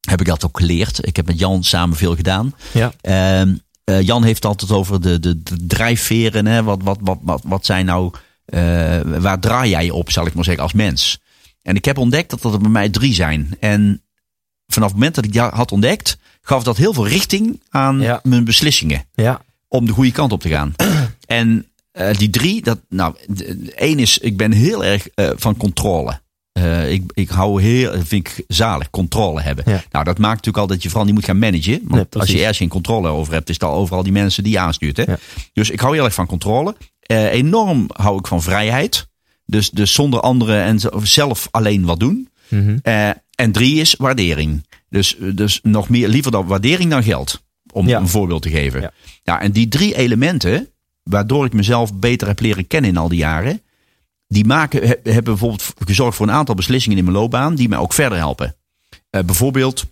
heb ik dat ook geleerd. Ik heb met Jan samen veel gedaan. Ja. Ehm, eh, Jan heeft altijd over de, de, de drijfveren. Hè? Wat, wat, wat, wat, wat zijn nou, eh, waar draai jij op, zal ik maar zeggen, als mens? En ik heb ontdekt dat dat er bij mij drie zijn. En vanaf het moment dat ik die had ontdekt, gaf dat heel veel richting aan Ja. mijn beslissingen Ja. om de goede kant op te gaan. *clears throat* en eh, die drie, dat, nou, één is, ik ben heel erg eh, van controle. Eh, ik, ik hou heel, vind ik zalig, controle hebben. Ja. Nou, dat maakt natuurlijk al dat je vooral niet moet gaan managen. Want Nee, als je ergens geen controle over hebt, is het al overal die mensen die je aanstuurt. Hè? Ja. Dus ik hou heel erg van controle. Enorm hou ik van vrijheid. Dus, dus zonder anderen en zelf alleen wat doen. Mhm. En drie is waardering. Dus, dus nog meer, liever dan waardering dan geld. Om Ja. een voorbeeld te geven. Ja. Ja. en die drie elementen, waardoor ik mezelf beter heb leren kennen in al die jaren. Die maken, he- hebben bijvoorbeeld gezorgd voor een aantal beslissingen in mijn loopbaan. Die mij ook verder helpen. Eh, bijvoorbeeld,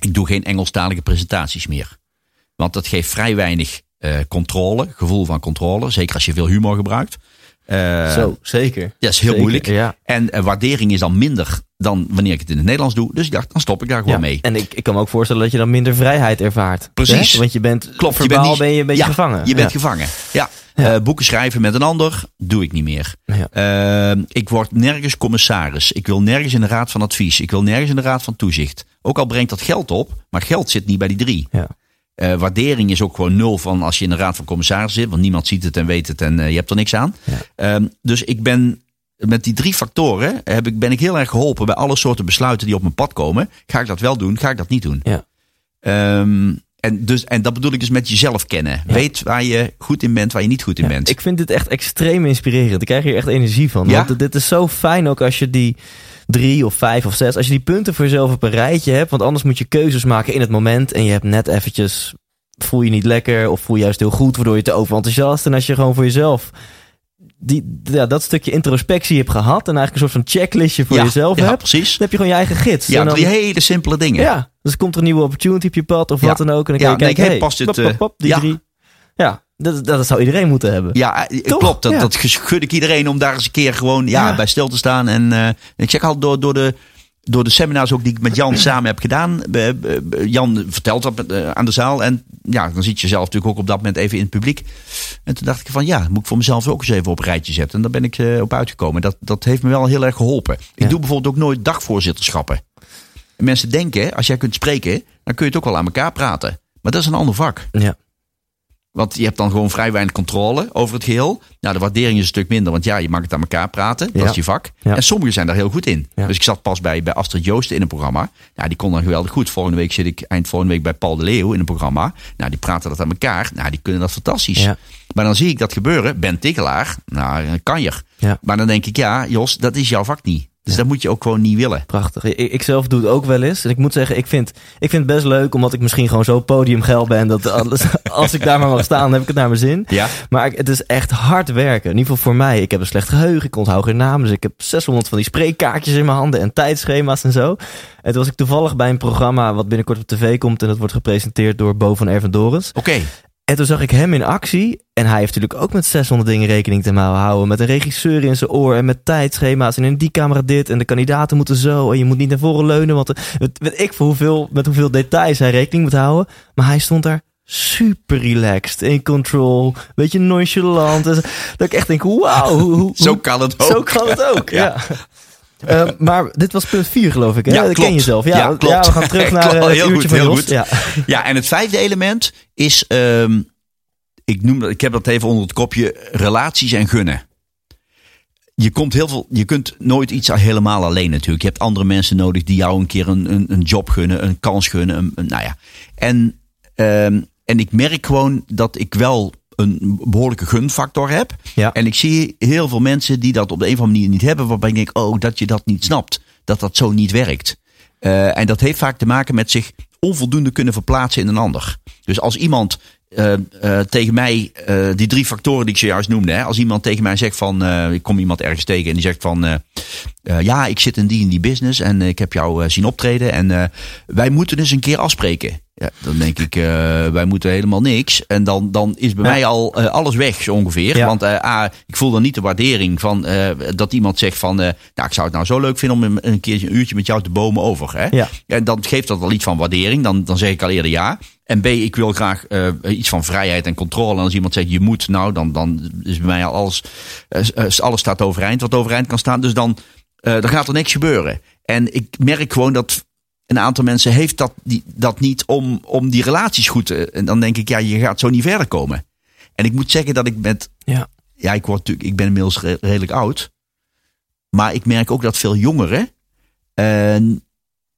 ik doe geen Engelstalige presentaties meer. Want dat geeft vrij weinig eh, controle, gevoel van controle. Zeker als je veel humor gebruikt. Eh, Zo, zeker. dat is heel Zeker, moeilijk. Ja. En eh, waardering is dan minder dan wanneer ik het in het Nederlands doe. Dus ik dacht, dan stop ik daar gewoon Ja. mee. En ik, ik kan me ook voorstellen dat je dan minder vrijheid ervaart. Precies. Hè? Want je bent, Klopt, je verbaal bent niet- ben je een beetje ja, gevangen. Je bent ja. gevangen. Ja. Ja. Eh, boeken schrijven met een ander doe ik niet meer. Ja. Ik word nergens commissaris. Ik wil nergens in de raad van advies. Ik wil nergens in de raad van toezicht. Ook al brengt dat geld op, maar geld zit niet bij die drie. Eh, waardering is ook gewoon nul van als je in de raad van commissarissen zit. Want niemand ziet het en weet het en eh, je hebt er niks aan. Ja. Ehm, dus ik ben met die drie factoren heb ik, ben ik heel erg geholpen bij alle soorten besluiten die op mijn pad komen. Ga ik dat wel doen? Ga ik dat niet doen? Ja. Ehm, en, dus, en dat bedoel ik dus met jezelf kennen. Weet waar je goed in bent, waar je niet goed in Ja, bent. Ik vind dit echt extreem inspirerend. Ik krijg hier echt energie van. Ja? Want dit is zo fijn ook als je die drie of vijf of zes, als je die punten voor jezelf op een rijtje hebt. Want anders moet je keuzes maken in het moment. En je hebt net eventjes, voel je niet lekker of voel je juist heel goed, waardoor je te overenthousiast. En als je gewoon voor jezelf die, ja, dat stukje introspectie hebt gehad. En eigenlijk een soort van checklistje voor ja, jezelf ja, hebt. precies. Dan heb je gewoon je eigen gids. Ja, En dan- drie hele simpele dingen. ja, dus komt er een nieuwe opportunity op je pad of Ja. wat dan ook. En dan Ja, je nee, hey, past dit, pop, pop, eh, pop, die ja. drie. Ja, dat, dat zou iedereen moeten hebben. Ja, eh, Toch? klopt. Dat, Ja. dat gun ik iedereen om daar eens een keer gewoon ja, Ja. bij stil te staan. En eh, ik zeg altijd door, door, de, door de seminars ook die ik met Jan *clears throat* samen heb gedaan. eh, Jan vertelt dat aan de zaal. En ja, dan zit je zelf natuurlijk ook op dat moment even in het publiek. En toen dacht ik van ja, moet ik voor mezelf ook eens even op een rijtje zetten. En daar ben ik op uitgekomen. Dat, dat heeft me wel heel erg geholpen. Ik doe bijvoorbeeld ook nooit dagvoorzitterschappen. En mensen denken, als jij kunt spreken, dan kun je het ook wel aan elkaar praten. Maar dat is een ander vak. Ja. Want je hebt dan gewoon vrij weinig controle over het geheel. Nou, de waardering is een stuk minder, want ja, je mag het aan elkaar praten. Dat Ja. is je vak. Ja. En sommigen zijn daar heel goed in. Ja. Dus ik zat pas bij, bij Astrid Joosten in een programma. Nou, die kon dan geweldig goed. Volgende week zit ik eind volgende week bij Paul de Leeuw in een programma. Nou, die praten dat aan elkaar. Nou, die kunnen dat fantastisch. Maar dan zie ik dat gebeuren. Ben Tikkelaar, nou, een kanjer. Ja. Maar dan denk ik, ja, Jos, dat is jouw vak niet. Dus dat moet je ook gewoon niet willen. Prachtig. Ik, ik zelf doe het ook wel eens. En ik moet zeggen, ik vind, ik vind het best leuk, omdat ik misschien gewoon zo podiumgeil ben. Dat alles, *laughs* als ik daar maar mag staan, dan heb ik het naar mijn zin. Ja. Maar het is echt hard werken. In ieder geval voor mij. Ik heb een slecht geheugen. Ik onthoud geen namen. Dus ik heb 600 van die spreekkaartjes in mijn handen en tijdschema's en zo. En toen was ik toevallig bij een programma wat binnenkort op tv komt. En dat wordt gepresenteerd door Bo van Ervendorens. Oké. En toen zag ik hem in actie. En hij heeft natuurlijk ook met 600 dingen rekening te houden. Met een regisseur in zijn oor en met tijdschema's. En in die camera dit. En de kandidaten moeten zo. En je moet niet naar voren leunen. Want eh, weet, weet ik voor hoeveel, met hoeveel details hij rekening moet houden. Maar hij stond daar super relaxed. In control. Beetje nonchalant. Zo. dat ik echt denk, wauw. hoe- hoe- *laughs* Zo kan het ook. Zo kan het ook, ja. Eh, maar dit was punt 4 geloof ik, hè? Ja, dat ken klopt. je zelf. Ja, Ja, ja, klopt. we gaan terug *laughs* naar Klopt. eh, het Heel uurtje goed, van heel Jos. goed. Ja. Ja, en het vijfde element is, ehm, ik, noem dat, ik heb dat even onder het kopje relaties en gunnen. Je, komt heel veel, je kunt nooit iets helemaal alleen natuurlijk. Je hebt andere mensen nodig die jou een keer een, een, een job gunnen, een kans gunnen. Een, een- nou ja. en, ehm, en ik merk gewoon dat ik wel een behoorlijke gunfactor heb. Ja. En ik zie heel veel mensen die dat op de een of andere manier niet hebben. Waarbij ik denk, oh, dat je dat niet snapt. Dat dat zo niet werkt. Eh, en dat heeft vaak te maken met zich onvoldoende kunnen verplaatsen in een ander. Dus als iemand eh, eh, tegen mij, eh, die drie factoren die ik zojuist noemde. Hè, als iemand tegen mij zegt van, ik kom iemand ergens tegen en die zegt van, ja, ik zit in die en die business en ik heb jou zien optreden en wij moeten eens een keer afspreken. Ja, dan denk ik, wij moeten helemaal niks. En dan, dan is bij Ja. mij al alles weg zo ongeveer. Ja. Want A, ik voel dan niet de waardering van dat iemand zegt van... nou, ik zou het nou zo leuk vinden om een, een keertje een uurtje met jou te bomen over. Hè? Ja. En dan geeft dat al iets van waardering. Dan, dan zeg ik al eerder ja. En B, ik wil graag eh, iets van vrijheid en controle. En als iemand zegt je moet, nou, dan, dan is bij mij al alles, eh, eh, alles staat overeind wat overeind kan staan. Dus dan, dan gaat er niks gebeuren. En ik merk gewoon dat een aantal mensen heeft dat, die, dat niet om, om die relaties goed te... En dan denk ik, ja, je gaat zo niet verder komen. En ik moet zeggen dat ik met... Ja. Ja, ik, word natuurlijk, ik ben inmiddels re- redelijk oud. Maar ik merk ook dat veel jongeren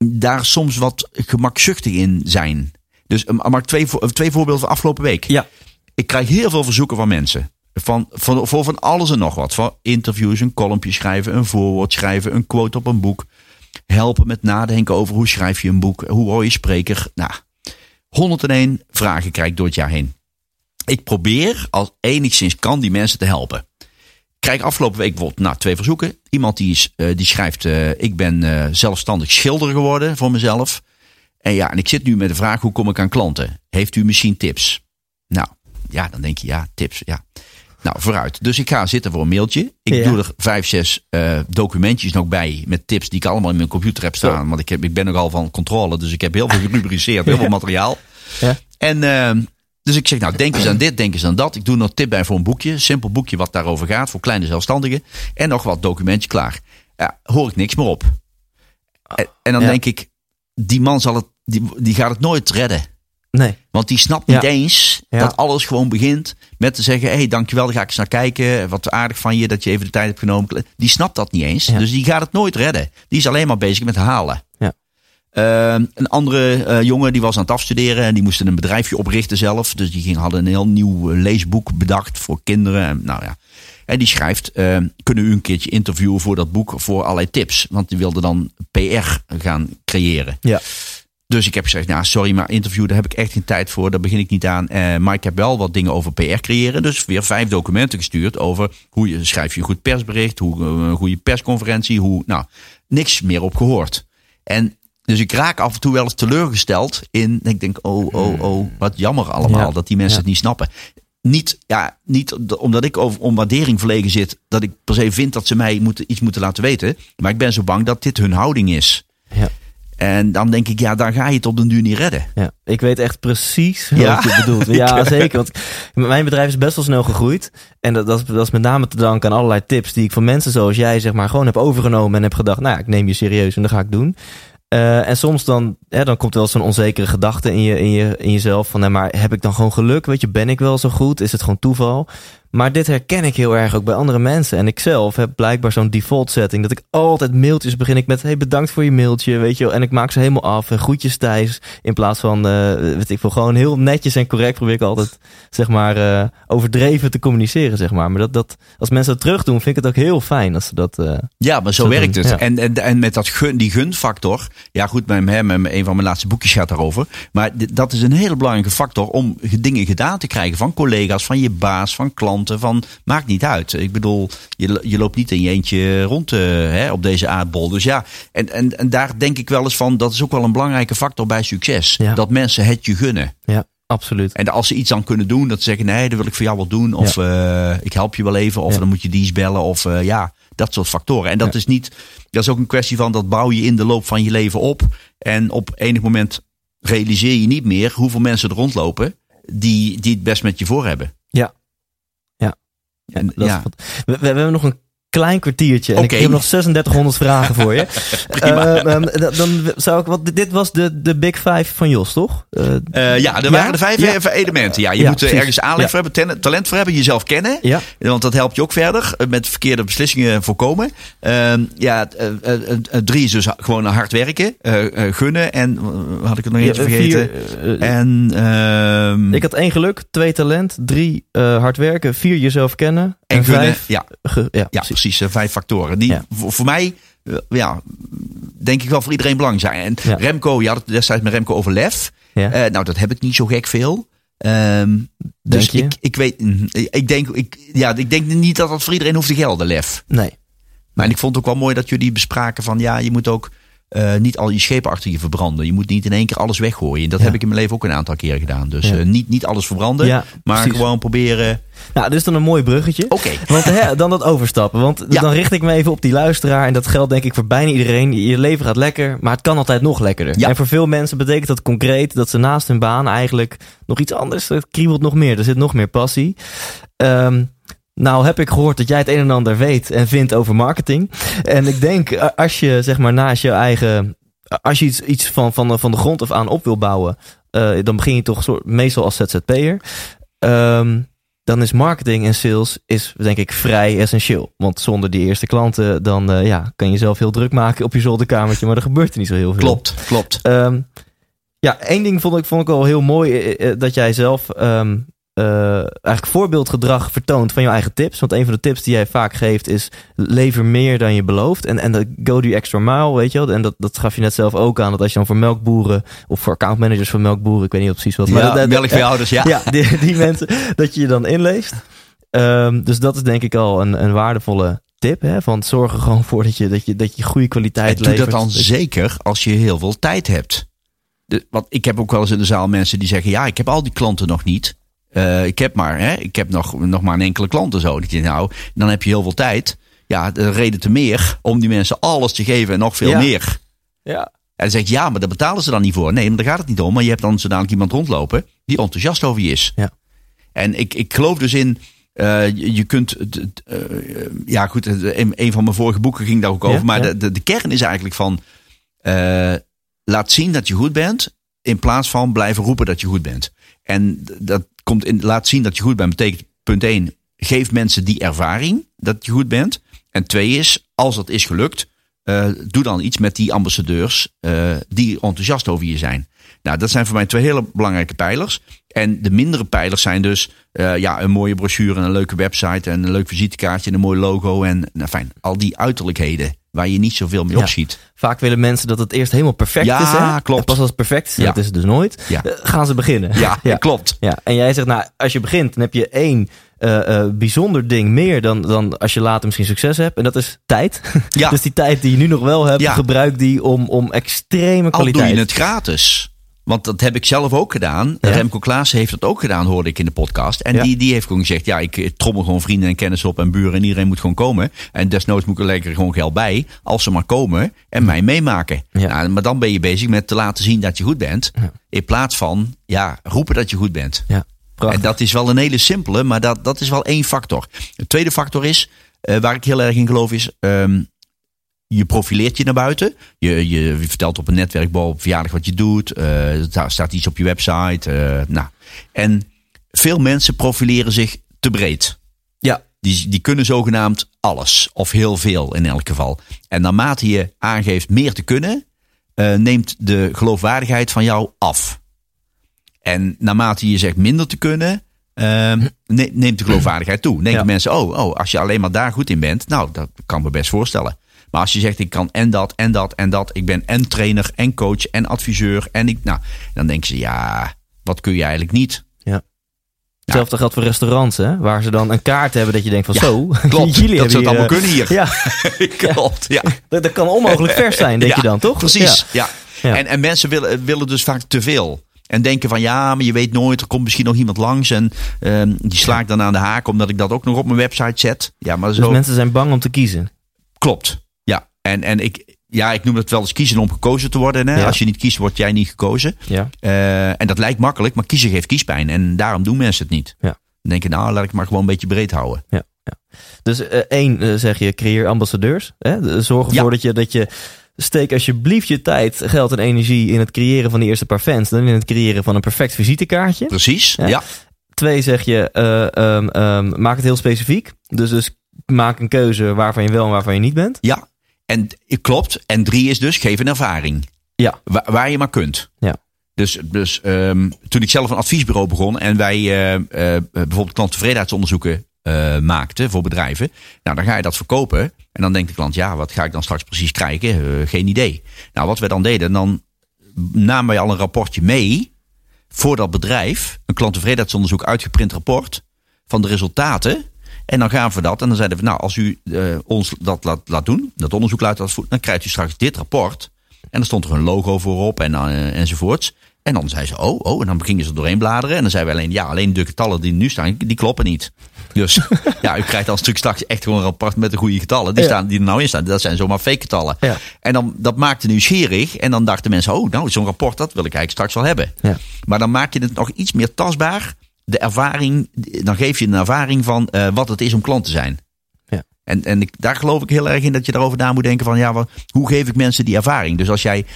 daar soms wat gemakzuchtig in zijn. Dus eh, ik twee, vo- twee voorbeelden van afgelopen week. Ja. Ik krijg heel veel verzoeken van mensen. Van, van, voor van alles en nog wat. Van interviews, een columnje schrijven, een voorwoord schrijven, een quote op een boek. Helpen met nadenken over hoe schrijf je een boek, hoe word je spreker. Nou, 101 vragen krijg ik door het jaar heen. Ik probeer als enigszins kan die mensen te helpen. Ik krijg afgelopen week bijvoorbeeld nou, twee verzoeken. Iemand die, is, eh, die schrijft, eh, ik ben eh, zelfstandig schilder geworden voor mezelf. En ja, en ik zit nu met de vraag, hoe kom ik aan klanten? Heeft u misschien tips? Nou, ja, dan denk je, ja, tips, ja. Nou, vooruit. Dus ik ga zitten voor een mailtje. Ik Ja. doe er vijf, zes eh, documentjes nog bij met tips die ik allemaal in mijn computer heb staan. Want ik, heb, ik ben nogal van controle, dus ik heb heel veel *laughs* gerubriceerd, heel veel materiaal. Ja. En eh, dus ik zeg, nou, denk eens aan dit, denk eens aan dat. Ik doe nog tip bij voor een boekje, simpel boekje wat daarover gaat, voor kleine zelfstandigen. En nog wat documentje klaar. Ja, hoor ik niks meer op. En, en dan denk ik, die man zal het, die, die gaat het nooit redden. Nee. Want die snapt niet Ja. eens Ja. dat alles gewoon begint met te zeggen: Hé, hey, dankjewel, daar ga ik eens naar kijken. Wat aardig van je dat je even de tijd hebt genomen. Die snapt dat niet eens. Ja. Dus die gaat het nooit redden. Die is alleen maar bezig met halen. Ehm, een andere eh, jongen die was aan het afstuderen en die moesten een bedrijfje oprichten zelf. Dus die ging, hadden een heel nieuw eh, leesboek bedacht voor kinderen. En, nou ja. En die schrijft: eh, Kunnen u een keertje interviewen voor dat boek voor allerlei tips? Want die wilde dan PR gaan creëren. Ja. Dus ik heb gezegd, nou sorry, maar interview, daar heb ik echt geen tijd voor. Daar begin ik niet aan. Eh, maar ik heb wel wat dingen over PR creëren. Dus weer vijf documenten gestuurd over hoe je schrijf je een goed persbericht, hoe eh, een goede persconferentie, hoe, nou, niks meer op gehoord. En dus ik raak af en toe wel eens teleurgesteld in, ik denk, oh, oh, oh, wat jammer allemaal Ja. dat die mensen Ja. het niet snappen. Niet, ja, niet omdat ik over, om waardering verlegen zit, dat ik per se vind dat ze mij moeten, iets moeten laten weten. Maar ik ben zo bang dat dit hun houding is. Ja. En dan denk ik, ja, daar ga je het op den duur niet redden. Ja, ik weet echt precies Ja? wat je bedoelt. Ja, *laughs* zeker. Want mijn bedrijf is best wel snel gegroeid. En dat, dat, is, dat is met name te danken aan allerlei tips die ik van mensen zoals jij zeg maar gewoon heb overgenomen en heb gedacht, nou ja, ik neem je serieus en dat ga ik doen. Eh, en soms dan, hè, dan komt wel zo'n onzekere gedachte in, je, in, je, in jezelf van, nee, maar heb ik dan gewoon geluk? Weet je, ben ik wel zo goed? Is het gewoon toeval? Maar dit herken ik heel erg ook bij andere mensen. En ik zelf heb blijkbaar zo'n default setting dat ik altijd mailtjes begin ik met, hey, bedankt voor je mailtje, weet je wel. En ik maak ze helemaal af en groetjes Thijs. In plaats van, eh, weet ik veel, gewoon heel netjes en correct probeer ik altijd, zeg maar, eh, overdreven te communiceren, zeg maar. Maar dat, dat, als mensen dat terug doen, vind ik het ook heel fijn als ze dat... eh, Ja, maar zo werkt doen, het. ja. En, en, en met dat gun, die gunfactor. Ja, goed, met hem, een van mijn laatste boekjes gaat daarover. Maar dat is een hele belangrijke factor om ge- dingen gedaan te krijgen van collega's, van je baas, van klanten. Van, maakt niet uit. Ik bedoel, je, je loopt niet in je eentje rond eh, hè, op deze aardbol. Dus ja, en, en, en daar denk ik wel eens van, dat is ook wel een belangrijke factor bij succes. Ja. Dat mensen het je gunnen. ja, absoluut. En als ze iets dan kunnen doen, dat ze zeggen: nee, dat wil ik voor jou wel doen. Of eh, ik help je wel even. Of Ja. dan moet je die eens bellen. Of eh, ja, dat soort factoren. En dat Ja. is niet, dat is ook een kwestie van dat bouw je in de loop van je leven op. En op enig moment realiseer je niet meer hoeveel mensen er rondlopen die, die het best met je voor hebben. Ja. Ja. Dat is ja. wat- we, we hebben nog een klein kwartiertje. En ik heb nog 3600 vragen voor je. *laughs* Eh, ehm, dan- dan zou ik wat. Dit was de, de Big Five van Jos, toch? Eh, Eh, ja, er Ja? waren de vijf Ja. eh, elementen. Ja, je Ja, moet eh, precies. ergens aanleg voor hebben, talent voor hebben, jezelf kennen. ja. Want dat helpt je ook verder eh, met verkeerde beslissingen voorkomen. Ehm, ja, eh, eh, eh, eh, drie is dus gewoon hard werken, eh, eh, gunnen en eh, had ik er nog eentje vergeten. vier, eh, En ehm, ik had één geluk, twee talent, drie eh, hard werken, vier jezelf kennen. En, en gunnen. vijf. Ja, ge- ja, ja, precies. precies. eh, vijf factoren. Die Ja. voor, voor mij, eh, ja, denk ik wel voor iedereen belangrijk zijn. En. Remco, je had het destijds met Remco over lef. Eh, nou, dat heb ik niet zo gek veel. Ehm, dus je? ik, ik weet, mm, ik denk, ik, ja, ik denk niet dat dat voor iedereen hoeft te gelden, lef. nee. Maar en ik vond het ook wel mooi dat jullie bespraken van ja, je moet ook eh, niet al je schepen achter je verbranden. Je moet niet in één keer alles weggooien. Dat Ja. heb ik in mijn leven ook een aantal keren gedaan. Dus Ja. eh, niet, niet alles verbranden, Ja, maar precies. gewoon proberen. Nou, dit is dan een mooi bruggetje. Oké. Want hè, dan dat overstappen. Want dan richt ik me even op die luisteraar. En dat geldt denk ik voor bijna iedereen. Je leven gaat lekker, maar het kan altijd nog lekkerder. En voor veel mensen betekent dat concreet dat ze naast hun baan eigenlijk nog iets anders. Het kriebelt nog meer. Er zit nog meer passie. Ehm, nou heb ik gehoord dat jij het een en ander weet en vindt over marketing. En ik denk, eh, als je zeg maar naast je eigen... Als je iets, iets van, van, de- van de grond af aan op wil bouwen... eh, dan begin je toch soort, meestal als ZZP'er. Ehm dan is marketing en sales is denk ik vrij essentieel. Want zonder die eerste klanten dan eh, ja, kan je zelf heel druk maken op je zolderkamertje, maar er gebeurt er niet zo heel veel. Klopt, klopt. Ehm, ja, één ding vond ik, vond ik al heel mooi, eh, eh, dat jij zelf ehm, eh, eigenlijk voorbeeldgedrag vertoont van je eigen tips. Want een van de tips die jij vaak geeft is lever meer dan je belooft. En, en dat go the extra mile, weet je wel. En dat, dat gaf je net zelf ook aan, dat als je dan voor melkboeren of voor accountmanagers van melkboeren, ik weet niet precies wat. maar Ja, dat- melkveehouders, ja. *laughs* ja, die, die mensen, dat je je dan inleest. Ehm, dus dat is denk ik al een, een waardevolle tip. Hè? Van zorg er gewoon voor dat je, dat je, dat je goede kwaliteit En doe dat dan je- zeker als je heel veel tijd hebt. De, want ik heb ook wel eens in de zaal mensen die zeggen: Ja, ik heb al die klanten nog niet. Eh, ik heb maar, hè, ik heb nog, nog maar een enkele klanten zo. Dat je, nou, dan heb je heel veel tijd. Ja, de reden te meer om die mensen alles te geven en nog veel Ja. meer. Ja. En dan zeg je, ja, maar daar betalen ze dan niet voor. Nee, maar daar gaat het niet om. Maar je hebt dan zodanig iemand rondlopen die enthousiast over je is. Ja. En ik, ik geloof dus in, eh, je, je kunt, eh, ja goed, een, een van mijn vorige boeken ging daar ook over. Ja, maar ja. De, de, de kern is eigenlijk van, eh, laat zien dat je goed bent. In plaats van blijven roepen dat je goed bent. En dat komt in, laat zien dat je goed bent betekent punt 1, geef mensen die ervaring dat je goed bent. En twee is, als dat is gelukt, eh, doe dan iets met die ambassadeurs eh, die enthousiast over je zijn. Nou, dat zijn voor mij twee hele belangrijke pijlers. En de mindere pijlers zijn dus eh, ja, een mooie brochure, en een leuke website en een leuk visitekaartje en een mooi logo. En nou, fijn, al die uiterlijkheden waar je niet zoveel mee Ja. opschiet. Vaak willen mensen dat het eerst helemaal perfect Ja, is. Hè? klopt. En pas als het perfect is, Ja. dat is het dus nooit, Ja. eh, gaan ze beginnen. Ja, *laughs* ja. klopt. Ja, en jij zegt, nou, als je begint, dan heb je één eh, eh, bijzonder ding meer dan, dan als je later misschien succes hebt. En dat is tijd. Ja. *laughs* dus die tijd die je nu nog wel hebt, Ja. gebruik die om, om extreme Al kwaliteit. doe je het gratis. Want dat heb ik zelf ook gedaan. Ja. Remco Klaassen heeft dat ook gedaan, hoorde ik in de podcast. En Ja. die, die heeft gewoon gezegd, ja, ik trommel gewoon vrienden en kennis op en buren en iedereen moet gewoon komen. En desnoods moet ik er lekker gewoon geld bij, als ze maar komen en mij meemaken. Ja. Nou, maar dan ben je bezig met te laten zien dat je goed bent. In plaats van, ja, roepen dat je goed bent. En dat is wel een hele simpele, maar dat, dat is wel één factor. De tweede factor is, eh, waar ik heel erg in geloof, is ehm, je profileert je naar buiten. Je, je, vertelt op een netwerkbal op verjaardag wat je doet. eh, daar staat iets op je website. eh, nou. En veel mensen profileren zich te breed. Ja, Die, die kunnen zogenaamd alles, of heel veel in elk geval. En naarmate je aangeeft meer te kunnen, eh, neemt de geloofwaardigheid van jou af. En naarmate je zegt minder te kunnen, eh, ne- neemt de geloofwaardigheid toe. Denken Ja. mensen, oh, oh, als je alleen maar daar goed in bent, nou, dat kan ik me best voorstellen. Maar als je zegt, ik kan en dat, en dat, en dat. Ik ben en trainer, en coach, en adviseur. En ik, nou, dan denken ze, ja, wat kun je eigenlijk niet? hetzelfde geldt voor restaurants, hè? Waar ze dan een kaart hebben dat je denkt van Ja, zo, *laughs* Klopt, jullie dat zou het allemaal eh, kunnen hier. *laughs* Ja, *laughs* Klopt, ja. dat, dat kan onmogelijk vers zijn, denk Ja, je dan, toch? Precies, ja. Ja. En, en mensen willen, willen dus vaak te veel. En denken van ja, maar je weet nooit, er komt misschien nog iemand langs. En ehm, die sla ik dan aan de haak omdat ik dat ook nog op mijn website zet. Ja, maar Dus mensen zijn bang om te kiezen. klopt. En, en ik, ja, ik noem het wel eens kiezen om gekozen te worden. Hè? Ja. Als je niet kiest, word jij niet gekozen. Ja. Eh, en dat lijkt makkelijk, maar kiezen geeft kiespijn. En daarom doen mensen het niet. Ja. Dan denken, nou, laat ik maar gewoon een beetje breed houden. Ja, ja. Dus eh, één, eh, zeg je, creëer ambassadeurs. Hè? Zorg ervoor dat, je, dat je... Steek alsjeblieft je tijd, geld en energie in het creëren van die eerste paar fans. Dan in het creëren van een perfect visitekaartje. Precies, Ja. ja. Twee, zeg je, eh, ehm, ehm, maak het heel specifiek. Dus, dus maak een keuze waarvan je wel en waarvan je niet bent. Ja, en klopt. En drie is dus geef een ervaring. Ja. Waar, waar je maar kunt. Ja. Dus, dus ehm, toen ik zelf een adviesbureau begon en wij eh, eh, bijvoorbeeld klanttevredenheidsonderzoeken eh, maakten voor bedrijven. Nou, dan ga je dat verkopen. En dan denkt de klant, ja, wat ga ik dan straks precies krijgen? Geen idee. Nou, wat we dan deden, dan namen wij al een rapportje mee voor dat bedrijf. Een klanttevredenheidsonderzoek, uitgeprint rapport van de resultaten. En dan gaan we dat. En dan zeiden we, nou, als u eh, ons dat laat, laat doen, dat onderzoek laat voeren, dan krijgt u straks dit rapport. En dan stond er een logo voorop en, uh, enzovoorts. En dan zei ze, oh, oh, en dan gingen ze doorheen bladeren. En dan zeiden we alleen, ja, alleen de getallen die nu staan, die kloppen niet. Dus *laughs* ja, u krijgt dan stuk straks echt gewoon een rapport met de goede getallen. Die, staan, die er nou in staan, dat zijn zomaar fake getallen. Ja. En dan, dat maakte nieuwsgierig. En dan dachten mensen, oh, nou, zo'n rapport, dat wil ik eigenlijk straks wel hebben. Ja. Maar dan maak je het nog iets meer tastbaar. De ervaring, dan geef je een ervaring van uh, wat het is om klant te zijn. Ja. En, en ik, daar geloof ik heel erg in dat je daarover na moet denken van, ja, wat, hoe geef ik mensen die ervaring? Dus als jij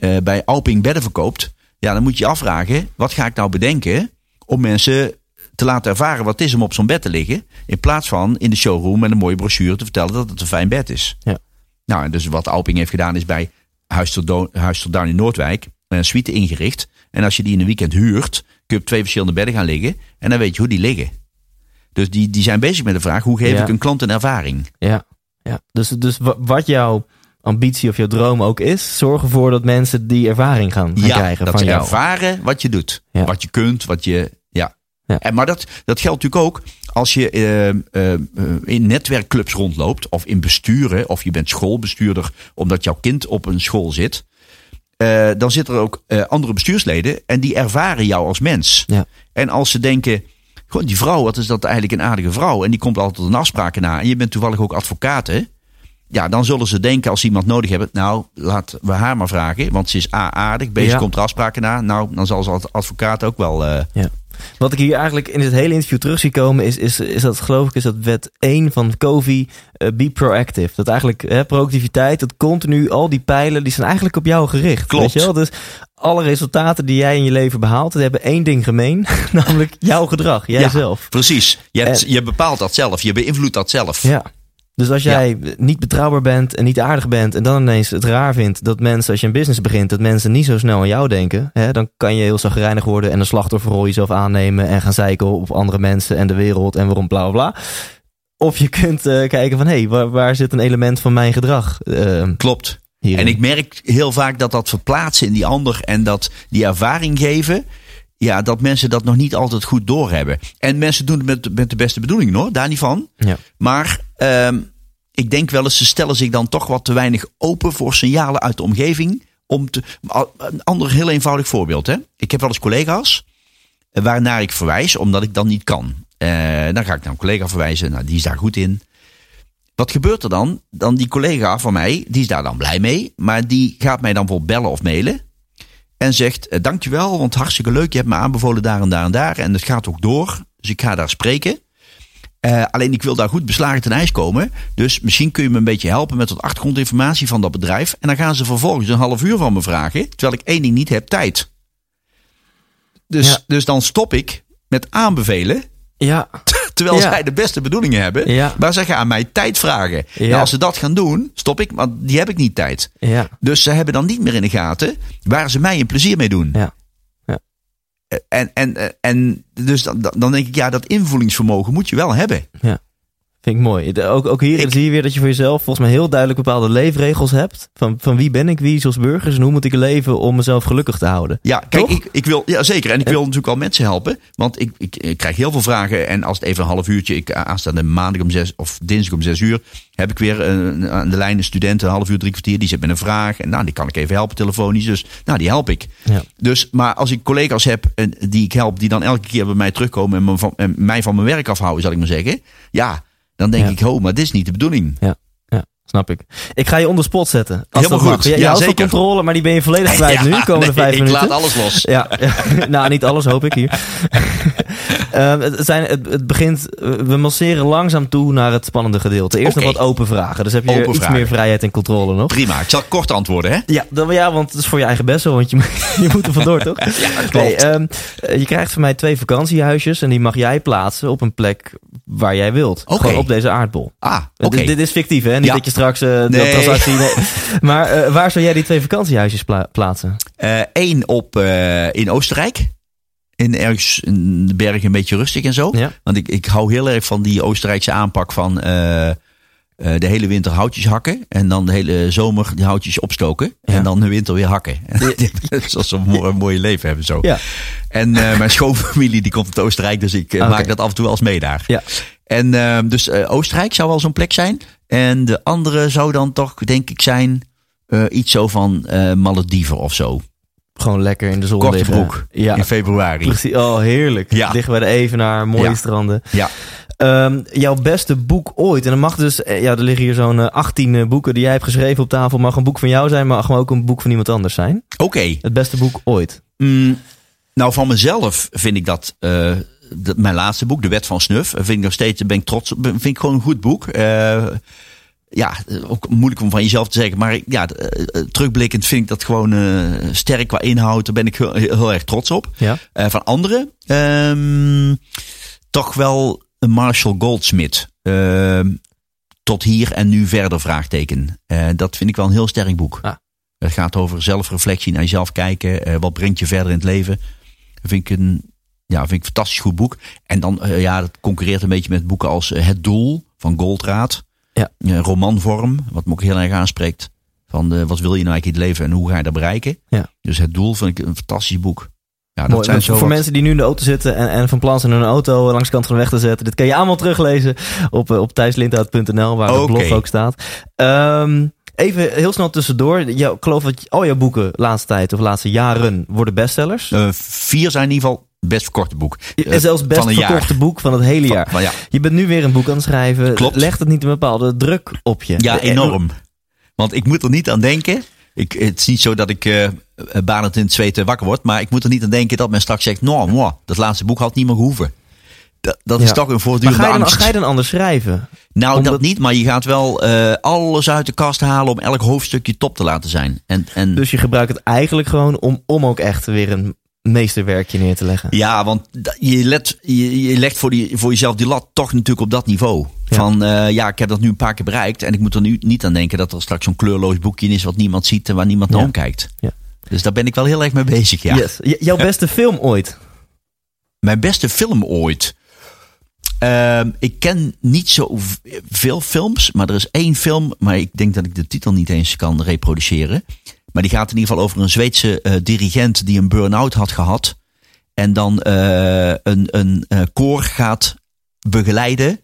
uh, bij Alping bedden verkoopt, ja, dan moet je je afvragen, wat ga ik nou bedenken om mensen te laten ervaren wat het is om op zo'n bed te liggen. In plaats van in de showroom met een mooie brochure te vertellen dat het een fijn bed is. Ja. Nou, en dus wat Alping heeft gedaan is bij Huis tot, Do Huis tot Down in Noordwijk een suite ingericht. En als je die in een weekend huurt, kun je op twee verschillende bedden gaan liggen. En dan weet je hoe die liggen. Dus die, die zijn bezig met de vraag, hoe geef Ja. ik een klant een ervaring? Ja, ja. Dus, dus wa- wat jouw ambitie of jouw droom ook is, zorg ervoor dat mensen die ervaring gaan, gaan ja, krijgen dat van ze jou. ervaren wat je doet. Ja. Wat je kunt, wat je... Ja. En, maar dat, dat geldt natuurlijk ook als je eh, eh, eh, in netwerkclubs rondloopt. Of in besturen. Of je bent schoolbestuurder omdat jouw kind op een school zit. Eh, dan zitten er ook eh, andere bestuursleden. En die ervaren jou als mens. Ja. En als ze denken... Gewoon die vrouw, wat is dat eigenlijk een aardige vrouw. En die komt altijd een afspraken na. En je bent toevallig ook advocaat, hè? Ja, dan zullen ze denken als ze iemand nodig hebben. Nou, laten we haar maar vragen. Want ze is A aardig. B, ze Ja. komt er afspraken na. Nou, dan zal ze als advocaat ook wel... eh, Ja. Wat ik hier eigenlijk in dit hele interview terug zie komen, is, is, is dat, geloof ik, is dat wet 1 van Covey, eh, be proactive. Dat eigenlijk hè, productiviteit, dat continu, al die pijlen, die zijn eigenlijk op jou gericht. Klopt. Weet je wel? Dus alle resultaten die jij in je leven behaalt, die hebben één ding gemeen, *laughs* namelijk jouw gedrag, jijzelf. Precies. Je, hebt, En- je bepaalt dat zelf. Je beïnvloedt dat zelf. Ja. Dus als jij niet betrouwbaar bent en niet aardig bent en dan ineens het raar vindt dat mensen, als je een business begint, dat mensen niet zo snel aan jou denken, hè, dan kan je heel zagrijnig worden en een slachtofferrol jezelf aannemen en gaan zeiken op andere mensen en de wereld en waarom bla bla bla. Of je kunt eh, kijken van hé, hey, waar, waar zit een element van mijn gedrag eh, Klopt. hierin? En ik merk heel vaak dat dat verplaatsen in die ander en dat die ervaring geven. Ja, dat mensen dat nog niet altijd goed doorhebben. En mensen doen het met, met de beste bedoelingen hoor, daar niet van. Ja. Maar ehm, ik denk wel eens, ze stellen zich dan toch wat te weinig open voor signalen uit de omgeving. Om te, een ander heel eenvoudig voorbeeld. Hè? Ik heb wel eens collega's eh, waarnaar ik verwijs, omdat ik dan niet kan. Eh, dan ga ik naar een collega verwijzen, nou, die is daar goed in. Wat gebeurt er dan? Dan die collega van mij, die is daar dan blij mee. Maar die gaat mij dan bijvoorbeeld bellen of mailen. En zegt, eh, dankjewel, want hartstikke leuk. Je hebt me aanbevolen daar en daar en daar. En het gaat ook door. Dus ik ga daar spreken. Eh, alleen ik wil daar goed beslagen ten ijs komen. Dus misschien kun je me een beetje helpen met wat achtergrondinformatie van dat bedrijf. En dan gaan ze vervolgens een half uur van me vragen. Terwijl ik één ding niet heb, tijd. Dus, Ja. dus dan stop ik met aanbevelen. Ja, *laughs* Terwijl Ja. zij de beste bedoelingen hebben. Ja. Maar ze gaan mij tijd vragen. Ja. Nou, als ze dat gaan doen, stop ik. Want die heb ik niet tijd. ja, Dus ze hebben dan niet meer in de gaten waar ze mij een plezier mee doen. Ja. Ja. En, en, en dus dan, dan denk ik, ja, dat invoelingsvermogen moet je wel hebben. Vind ik mooi. De- Ook, ook hier Ik- zie je weer dat je voor jezelf volgens mij heel duidelijk bepaalde leefregels hebt. Van, van wie ben ik, wie is als burgers en hoe moet ik leven om mezelf gelukkig te houden. Ja, kijk, ik, ik wil, ja zeker. En ik wil natuurlijk wel mensen helpen. Want ik, ik, ik krijg heel veel vragen. En als het even een half uurtje, ik aanstaande maandag om zes of dinsdag om zes uur, heb ik weer een, aan de lijn een student, een half uur, drie kwartier, die zit met een vraag. En nou, die kan ik even helpen telefonisch. Dus nou, die help ik. Ja. Dus, maar als ik collega's heb en die ik help, die dan elke keer bij mij terugkomen en, me van, en mij van mijn werk afhouden, zal ik maar zeggen. Ja, dan denk Ja. ik, ho, maar dit is niet de bedoeling. Ja, ja, snap ik. Ik ga je onder spot zetten. Als Helemaal dat mag. goed. Je, je Ja, houdt zeker. controle, maar die ben je volledig *laughs* kwijt nu, komende nee, vijf ik minuten. laat alles los. *laughs* Ja, *laughs* nou niet alles hoop ik hier. Ehm, het, zijn, het, het begint, we masseren langzaam toe naar het spannende gedeelte. Eerst nog wat open vragen. Dus heb je Open iets vragen. meer vrijheid en controle nog. Prima, ik zal kort antwoorden, hè? Ja, dan, ja, want het is voor je eigen best wel, want je, je moet er vandoor, toch? Ja, klopt. Nee, ehm, eh, je krijgt van mij twee vakantiehuisjes en die mag jij plaatsen op een plek waar jij wilt. Oké. Gewoon op deze aardbol. ah, Dit- oké. Dit, is fictief, hè? Niet Ja. dat je straks eh, de Nee. transactie... *laughs* Nee. Maar eh, waar zou jij die twee vakantiehuisjes pla- plaatsen? Eén Eh, op eh, in Oostenrijk. In ergens in de bergen een beetje rustig en zo. Ja. Want ik, ik hou heel erg van die Oostenrijkse aanpak van eh, eh, de hele winter houtjes hakken. En dan de hele zomer die houtjes opstoken. Ja. En dan de winter weer hakken. Zoals ze een mooi, een mooie leven hebben zo. Ja. En eh, mijn schoonfamilie die komt uit Oostenrijk. Dus ik eh, Oké. maak dat af en toe wel eens mee daar. Ja. En eh, dus eh, Oostenrijk zou wel zo'n plek zijn. En de andere zou dan toch denk ik zijn eh, iets zo van eh Malediven of zo. Gewoon lekker in de zon Korte liggen. broek Ja, in februari. precies. Oh, heerlijk. Ja. Liggen bij de Evenaar, mooie Ja. stranden. Ja. Ehm, jouw beste boek ooit. En dan mag dus, eh, ja, er liggen hier zo'n eh, 18 eh, boeken die jij hebt geschreven op tafel. Mag een boek van jou zijn, maar mag ook een boek van iemand anders zijn. Oké. Het beste boek ooit. Mm, nou, van mezelf vind ik dat, eh, dat mijn laatste boek, De Wet van Snuf, vind ik nog steeds, ben ik trots op, vind ik gewoon een goed boek. Ja, ook moeilijk om van jezelf te zeggen, maar ja, eh, eh, terugblikkend vind ik dat gewoon eh, sterk qua inhoud. Daar ben ik heel, heel erg trots op. Ja. Van anderen, ehm, toch wel een Marshall Goldsmith. Ehm, tot hier en nu verder vraagteken. Dat vind ik wel een heel sterk boek. Ah. Het gaat over zelfreflectie, naar jezelf kijken. wat brengt je verder in het leven? Dat vind ik een, ja, vind ik een fantastisch goed boek. En dan, ja, dat concurreert een beetje met boeken als Het Doel van Goldraad. Ja. Romanvorm, wat me ook heel erg aanspreekt. Van de, wat wil je nou eigenlijk in het leven en hoe ga je dat bereiken? Ja. Dus Het Doel vind ik een fantastisch boek. Ja, dat Mooi. zijn zo voor wat- mensen die nu in de auto zitten en, en van plan zijn hun auto langs de kant van de weg te zetten. Dit kan je allemaal teruglezen op, eh, op thijslindhout.nl waar Oké. blog ook staat. Ehm, even heel snel tussendoor. Jou, ik geloof dat al jouw boeken laatste tijd of laatste jaren worden bestsellers. Eh, vier zijn in ieder geval best verkorte boek. en Eh, zelfs best jaar. boek van het hele jaar. van- ja. Je bent nu weer een boek aan het schrijven. Klopt. Legt het niet een bepaalde druk op je? Ja, Eh, enorm. Want ik moet er niet aan denken. Ik, het is niet zo dat ik eh banend in het zweet eh, wakker word. Maar ik moet er niet aan denken dat men straks zegt... Nou, moi, dat laatste boek had niet meer gehoeven. Dat, dat is toch een Maar voortdurende ga je, dan, angst. ga je dan anders schrijven? nou, omdat- dat niet. Maar je gaat wel eh, alles uit de kast halen... om elk hoofdstukje top te laten zijn. En, en Dus je gebruikt het eigenlijk gewoon om, om ook echt weer een meesterwerkje neer te leggen. Ja, want je, let, je, je legt voor, die, voor jezelf die lat toch natuurlijk op dat niveau. Ja. Van eh, ja, ik heb dat nu een paar keer bereikt. En ik moet er nu niet aan denken dat er straks zo'n kleurloos boekje is wat niemand ziet en waar niemand naar Ja. omkijkt. Ja. Dus daar ben ik wel heel erg mee bezig. Ja. Yes. Jouw *laughs* beste film ooit? Mijn beste film ooit. Ehm, ik ken niet zo veel films, maar er is één film, maar ik denk dat ik de titel niet eens kan reproduceren. Maar die gaat in ieder geval over een Zweedse eh, dirigent die een burn-out had gehad. En dan eh, een, een eh, koor gaat begeleiden.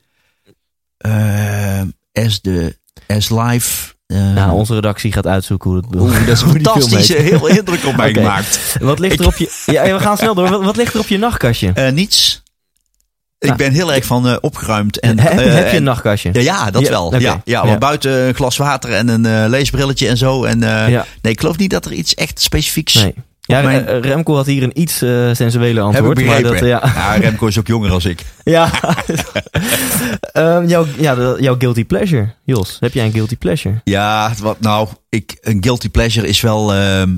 as, de, as live. Nou, onze redactie gaat uitzoeken hoe het Oeh, dat is *laughs* hoe die film fantastisch. heet. Heel indruk op mij *laughs* gemaakt. Wat ligt er op je... Ja, we gaan snel door. Wat, wat ligt er op je nachtkastje? Niets. Ik Nou. ben heel erg van eh, opgeruimd. En, heb, eh, heb je en- een nachtkastje? Ja, ja dat Ja, wel. Ja, ja, buiten een glas water en een eh, leesbrilletje en zo. En. Nee, ik geloof niet dat er iets echt specifieks... Nee. Ja, mijn- Remco had hier een iets sensuele Heb ik antwoord. maar dat, ja. ja, Remco is ook jonger als ik. *laughs* ja. *laughs* Ehm, jouw, ja, jouw guilty pleasure, Jos. Heb jij een guilty pleasure? Ja, wat nou, ik, een guilty pleasure is wel... ehm,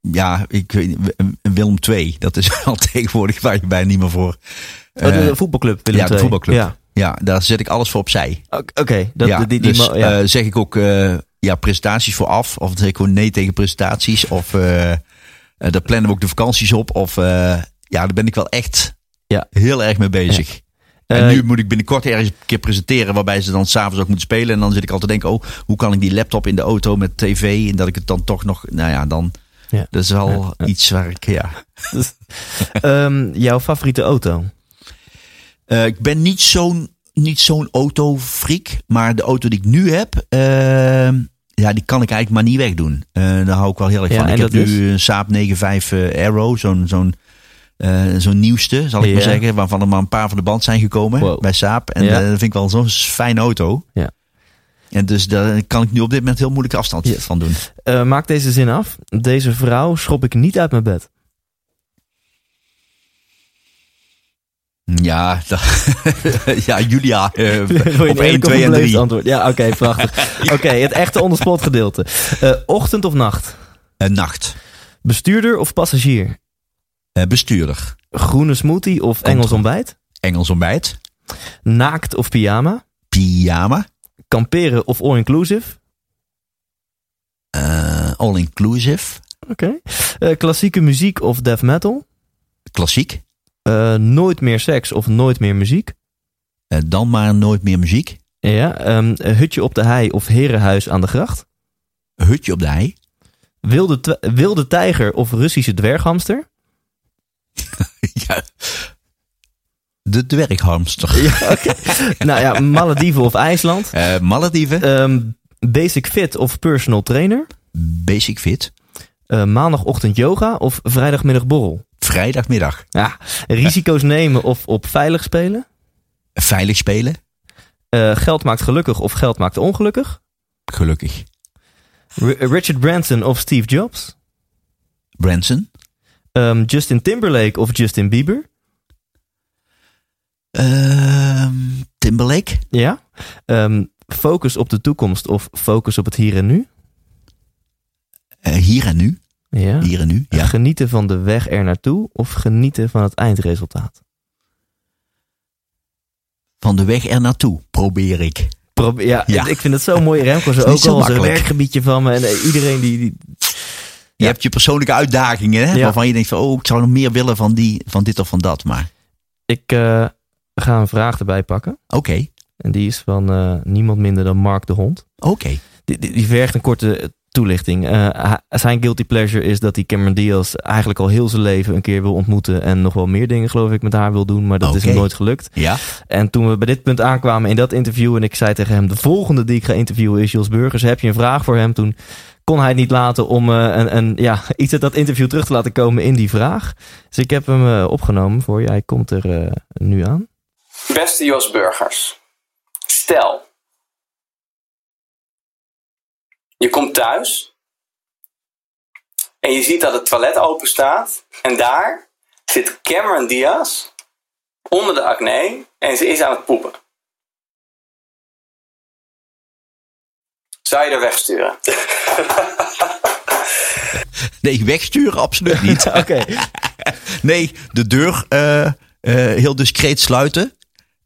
ja, ik weet niet, een Willem II. Dat is *laughs* wel tegenwoordig waar je bijna niet meer voor... Oh, de, eh, voetbalclub Willem ja, de voetbalclub. Ja. ja, daar zet ik alles voor opzij. Oké, dat ja, die, dus ja. eh, zeg ik ook eh, ja, presentaties voor af. Of zeg ik gewoon nee tegen presentaties. Of daar plannen we ook de vakanties op. Of ja, daar ben ik wel echt Ja. heel erg mee bezig. En nu moet ik binnenkort ergens een keer presenteren waarbij ze dan s'avonds ook moeten spelen. En dan zit ik altijd te denken, oh, hoe kan ik die laptop in de auto met tv? En dat ik het dan toch nog, nou ja, dan... Ja. Dat is wel Ja, ja. iets waar ik, ja... ehm, jouw favoriete auto? Eh, ik ben niet zo'n niet zo'n autofreak, maar de auto die ik nu heb, eh, ja, die kan ik eigenlijk maar niet wegdoen. Eh, daar hou ik wel heel erg Ja, van. Ik heb is? nu een Saab 95 eh, Aero, zo'n zo'n eh, zo'n nieuwste, zal ik Ja. maar zeggen, waarvan er maar een paar van de band zijn gekomen Wow. bij Saab. En Ja. dat vind ik wel zo'n fijne auto. Ja. En dus daar kan ik nu op dit moment heel moeilijk afstand Yes. van doen. Eh, maak deze zin af. Deze vrouw schop ik niet uit mijn bed. Ja, *laughs* ja Julia. *laughs* je op een 1, eerlijk of 2 een en beleefd 3. antwoord? Ja, oké, prachtig. *laughs* Oké, het echte onderspot gedeelte. Eh, ochtend of nacht? nacht. Bestuurder of passagier? Eh, bestuurder. Groene smoothie of Engels ontbijt? Engels ontbijt. Naakt of pyjama? Pyjama. Kamperen of all-inclusive? Eh, all inclusive. Oké. Eh, klassieke muziek of death metal? Klassiek. Eh, nooit meer seks of nooit meer muziek? Dan maar nooit meer muziek. Ja. ehm, hutje op de hei of herenhuis aan de gracht? Hutje op de hei. Wilde, wilde tijger of Russische dwerghamster? *laughs* ja. De dwerghamster. *laughs* nou ja, Malediven of IJsland? Eh, Malediven. Ehm, basic fit of personal trainer? Basic fit. Eh, maandagochtend yoga of vrijdagmiddag borrel? Vrijdagmiddag. Ja, risico's nemen of op veilig spelen? Veilig spelen. Eh, geld maakt gelukkig of geld maakt ongelukkig? Gelukkig. R- Richard Branson of Steve Jobs? Branson. Ehm, Justin Timberlake of Justin Bieber? Ehm, Timberlake. Ja. Ehm, focus op de toekomst of focus op het hier en nu? Eh, hier en nu. Ja. Hier en nu. Ja. Genieten van de weg er naartoe of genieten van het eindresultaat? Van de weg er naartoe probeer ik. Probe- ja, Ja. Ik vind het zo mooi. Remco is *laughs* Niet ook zo al een werkgebiedje van me. En eh, iedereen die... die Je Ja. hebt je persoonlijke uitdagingen, hè, Ja. waarvan je denkt van, oh, ik zou nog meer willen van, die, van dit of van dat. Maar ik eh, ga een vraag erbij pakken. oké, En die is van eh, niemand minder dan Mark de Hond. oké. Die, die, die vergt een korte toelichting. Eh, zijn guilty pleasure is dat hij Cameron Diaz eigenlijk al heel zijn leven een keer wil ontmoeten. En nog wel meer dingen geloof ik met haar wil doen. Maar dat is hem nooit gelukt. Ja, En toen we bij dit punt aankwamen in dat interview. En ik zei tegen hem, de volgende die ik ga interviewen is Jos Burgers. Heb je een vraag voor hem? Toen kon hij het niet laten om eh, een, een, ja, *laughs* iets uit dat interview terug te laten komen in die vraag. Dus ik heb hem opgenomen voor je. Hij komt er nu aan. Beste Jos Burgers, stel, je komt thuis en je ziet dat het toilet open staat en daar zit Cameron Diaz onder de acne en ze is aan het poepen. Zou je er wegsturen? *laughs* nee, wegsturen absoluut niet. *laughs* Oké. Nee, de deur eh, eh, heel discreet sluiten.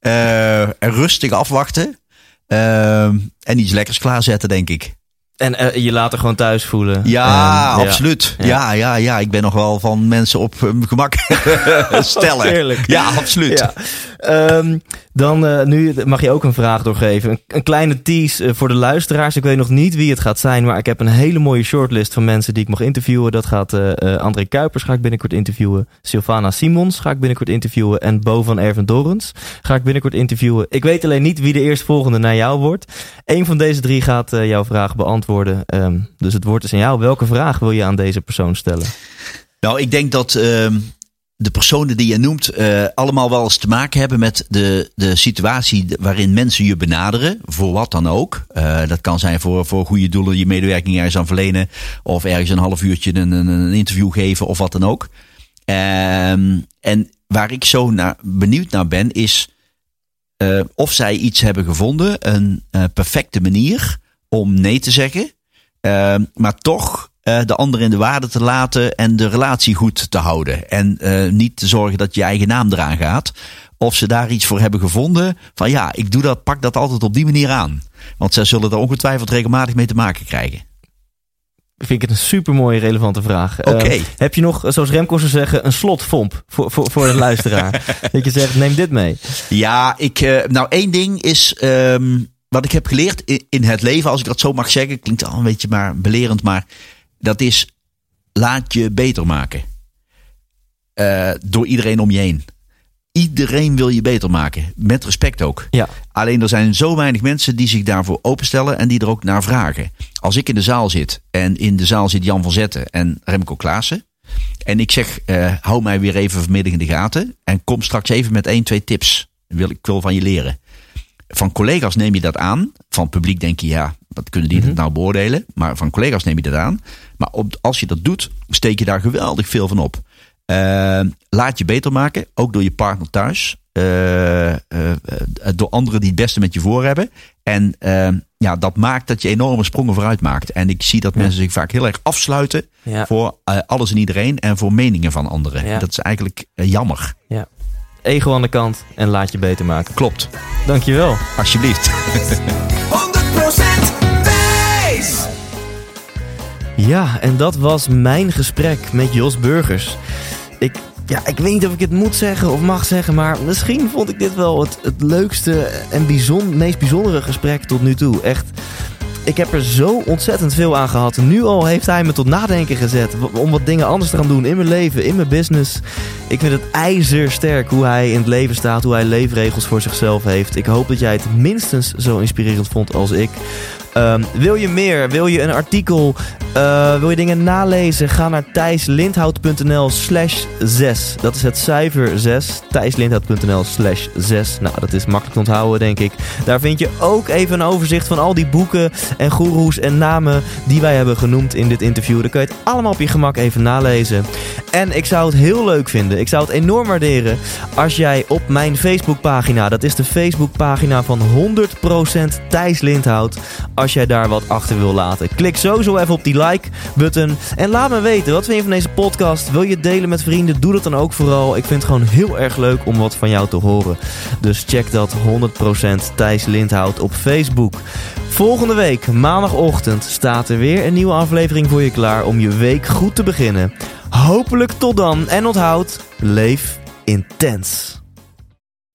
Eh, en rustig afwachten. Eh, en iets lekkers klaarzetten, denk ik. En eh, je later gewoon thuis voelen. Ja, En, absoluut. Ja. Ja. Ja, ja, Ik ben nog wel van mensen op hun gemak *laughs* stellen. Heerlijk. Ja, absoluut. Ja. Ehm, dan eh, nu mag je ook een vraag doorgeven. Een, kleine tease eh, voor de luisteraars. Ik weet nog niet wie het gaat zijn, maar ik heb een hele mooie shortlist van mensen die ik mag interviewen. Dat gaat eh, André Kuipers ga ik binnenkort interviewen. Sylvana Simons ga ik binnenkort interviewen. En Bo van Erven Dorens ga ik binnenkort interviewen. Ik weet alleen niet wie de eerstvolgende naar jou wordt. Eén van deze drie gaat jouw vraag beantwoorden. Ehm, dus het woord is aan jou. Welke vraag wil je aan deze persoon stellen? Nou, ik denk dat ehm, de personen die je noemt eh, allemaal wel eens te maken hebben met de, de situatie waarin mensen je benaderen, voor wat dan ook. Eh, dat kan zijn voor, voor goede doelen, je medewerking ergens aan verlenen, of ergens een half uurtje een, een, interview geven of wat dan ook. Ehm, en waar ik zo naar, benieuwd naar ben, is eh, of zij iets hebben gevonden, een perfecte manier om nee te zeggen. Ehm, maar toch eh, de ander in de waarde te laten en de relatie goed te houden. En eh, niet te zorgen dat je eigen naam eraan gaat. Of ze daar iets voor hebben gevonden. Van ja, ik doe dat, pak dat altijd op die manier aan. Want zij zullen er ongetwijfeld regelmatig mee te maken krijgen. Vind ik het een super mooie, relevante vraag. Oké. Eh, heb je nog, zoals Remco zou zeggen, een slotvomp voor, voor, voor de luisteraar? *laughs* dat je zegt, neem dit mee. Ja, ik, eh, nou één ding is ehm, wat ik heb geleerd in, in het leven, als ik dat zo mag zeggen, klinkt al een beetje maar belerend, maar dat is laat je beter maken. Eh, door iedereen om je heen. Iedereen wil je beter maken, met respect ook. Ja. Alleen er zijn zo weinig mensen die zich daarvoor openstellen en die er ook naar vragen. Als ik in de zaal zit en in de zaal zit Jan van Zetten en Remco Klaassen. En ik zeg, eh, hou mij weer even vanmiddag in de gaten. En kom straks even met één, twee tips. Wil, ik wil van je leren. Van collega's neem je dat aan. Van publiek denk je, ja, wat kunnen die dat nou beoordelen? Maar van collega's neem je dat aan. Maar op, als je dat doet, steek je daar geweldig veel van op. Eh, laat je beter maken, ook door je partner thuis. Eh, eh, eh, door anderen die het beste met je voor hebben. En eh, ja, dat maakt dat je enorme sprongen vooruit maakt. En ik zie dat mensen zich vaak heel erg afsluiten Ja. voor alles en iedereen en voor meningen van anderen. Ja. Dat is eigenlijk jammer. ja. Ego aan de kant en laat je beter maken. Klopt. Dankjewel. Alsjeblieft. *laughs* 100% wijs! Ja, en dat was mijn gesprek met Jos Burgers. Ik, ja, ik weet niet of ik het moet zeggen of mag zeggen, maar misschien vond ik dit wel het, het leukste en bijzon, meest bijzondere gesprek tot nu toe. Echt, ik heb er zo ontzettend veel aan gehad. Nu al heeft hij me tot nadenken gezet om wat dingen anders te gaan doen in mijn leven, in mijn business. Ik vind het ijzersterk hoe hij in het leven staat, hoe hij leefregels voor zichzelf heeft. Ik hoop dat jij het minstens zo inspirerend vond als ik. Ehm, wil je meer? Wil je een artikel? Uh, wil je dingen nalezen? Ga naar thijslindhout.nl slash 6. Dat is het cijfer 6. thijslindhout.nl slash 6. Nou, dat is makkelijk te onthouden, denk ik. Daar vind je ook even een overzicht van al die boeken en goeroes en namen die wij hebben genoemd in dit interview. Dan kun je het allemaal op je gemak even nalezen. En ik zou het heel leuk vinden. Ik zou het enorm waarderen als jij op mijn Facebookpagina, dat is de Facebookpagina van 100% Thijs Lindhout, als jij daar wat achter wil laten. Klik sowieso even op die like-button en laat me weten, wat vind je van deze podcast? Wil je delen met vrienden? Doe dat dan ook vooral. Ik vind het gewoon heel erg leuk om wat van jou te horen. Dus check dat 100% Thijs Lindhout op Facebook. Volgende week, maandagochtend, staat er weer een nieuwe aflevering voor je klaar om je week goed te beginnen. Hopelijk tot dan en onthoud, leef intens.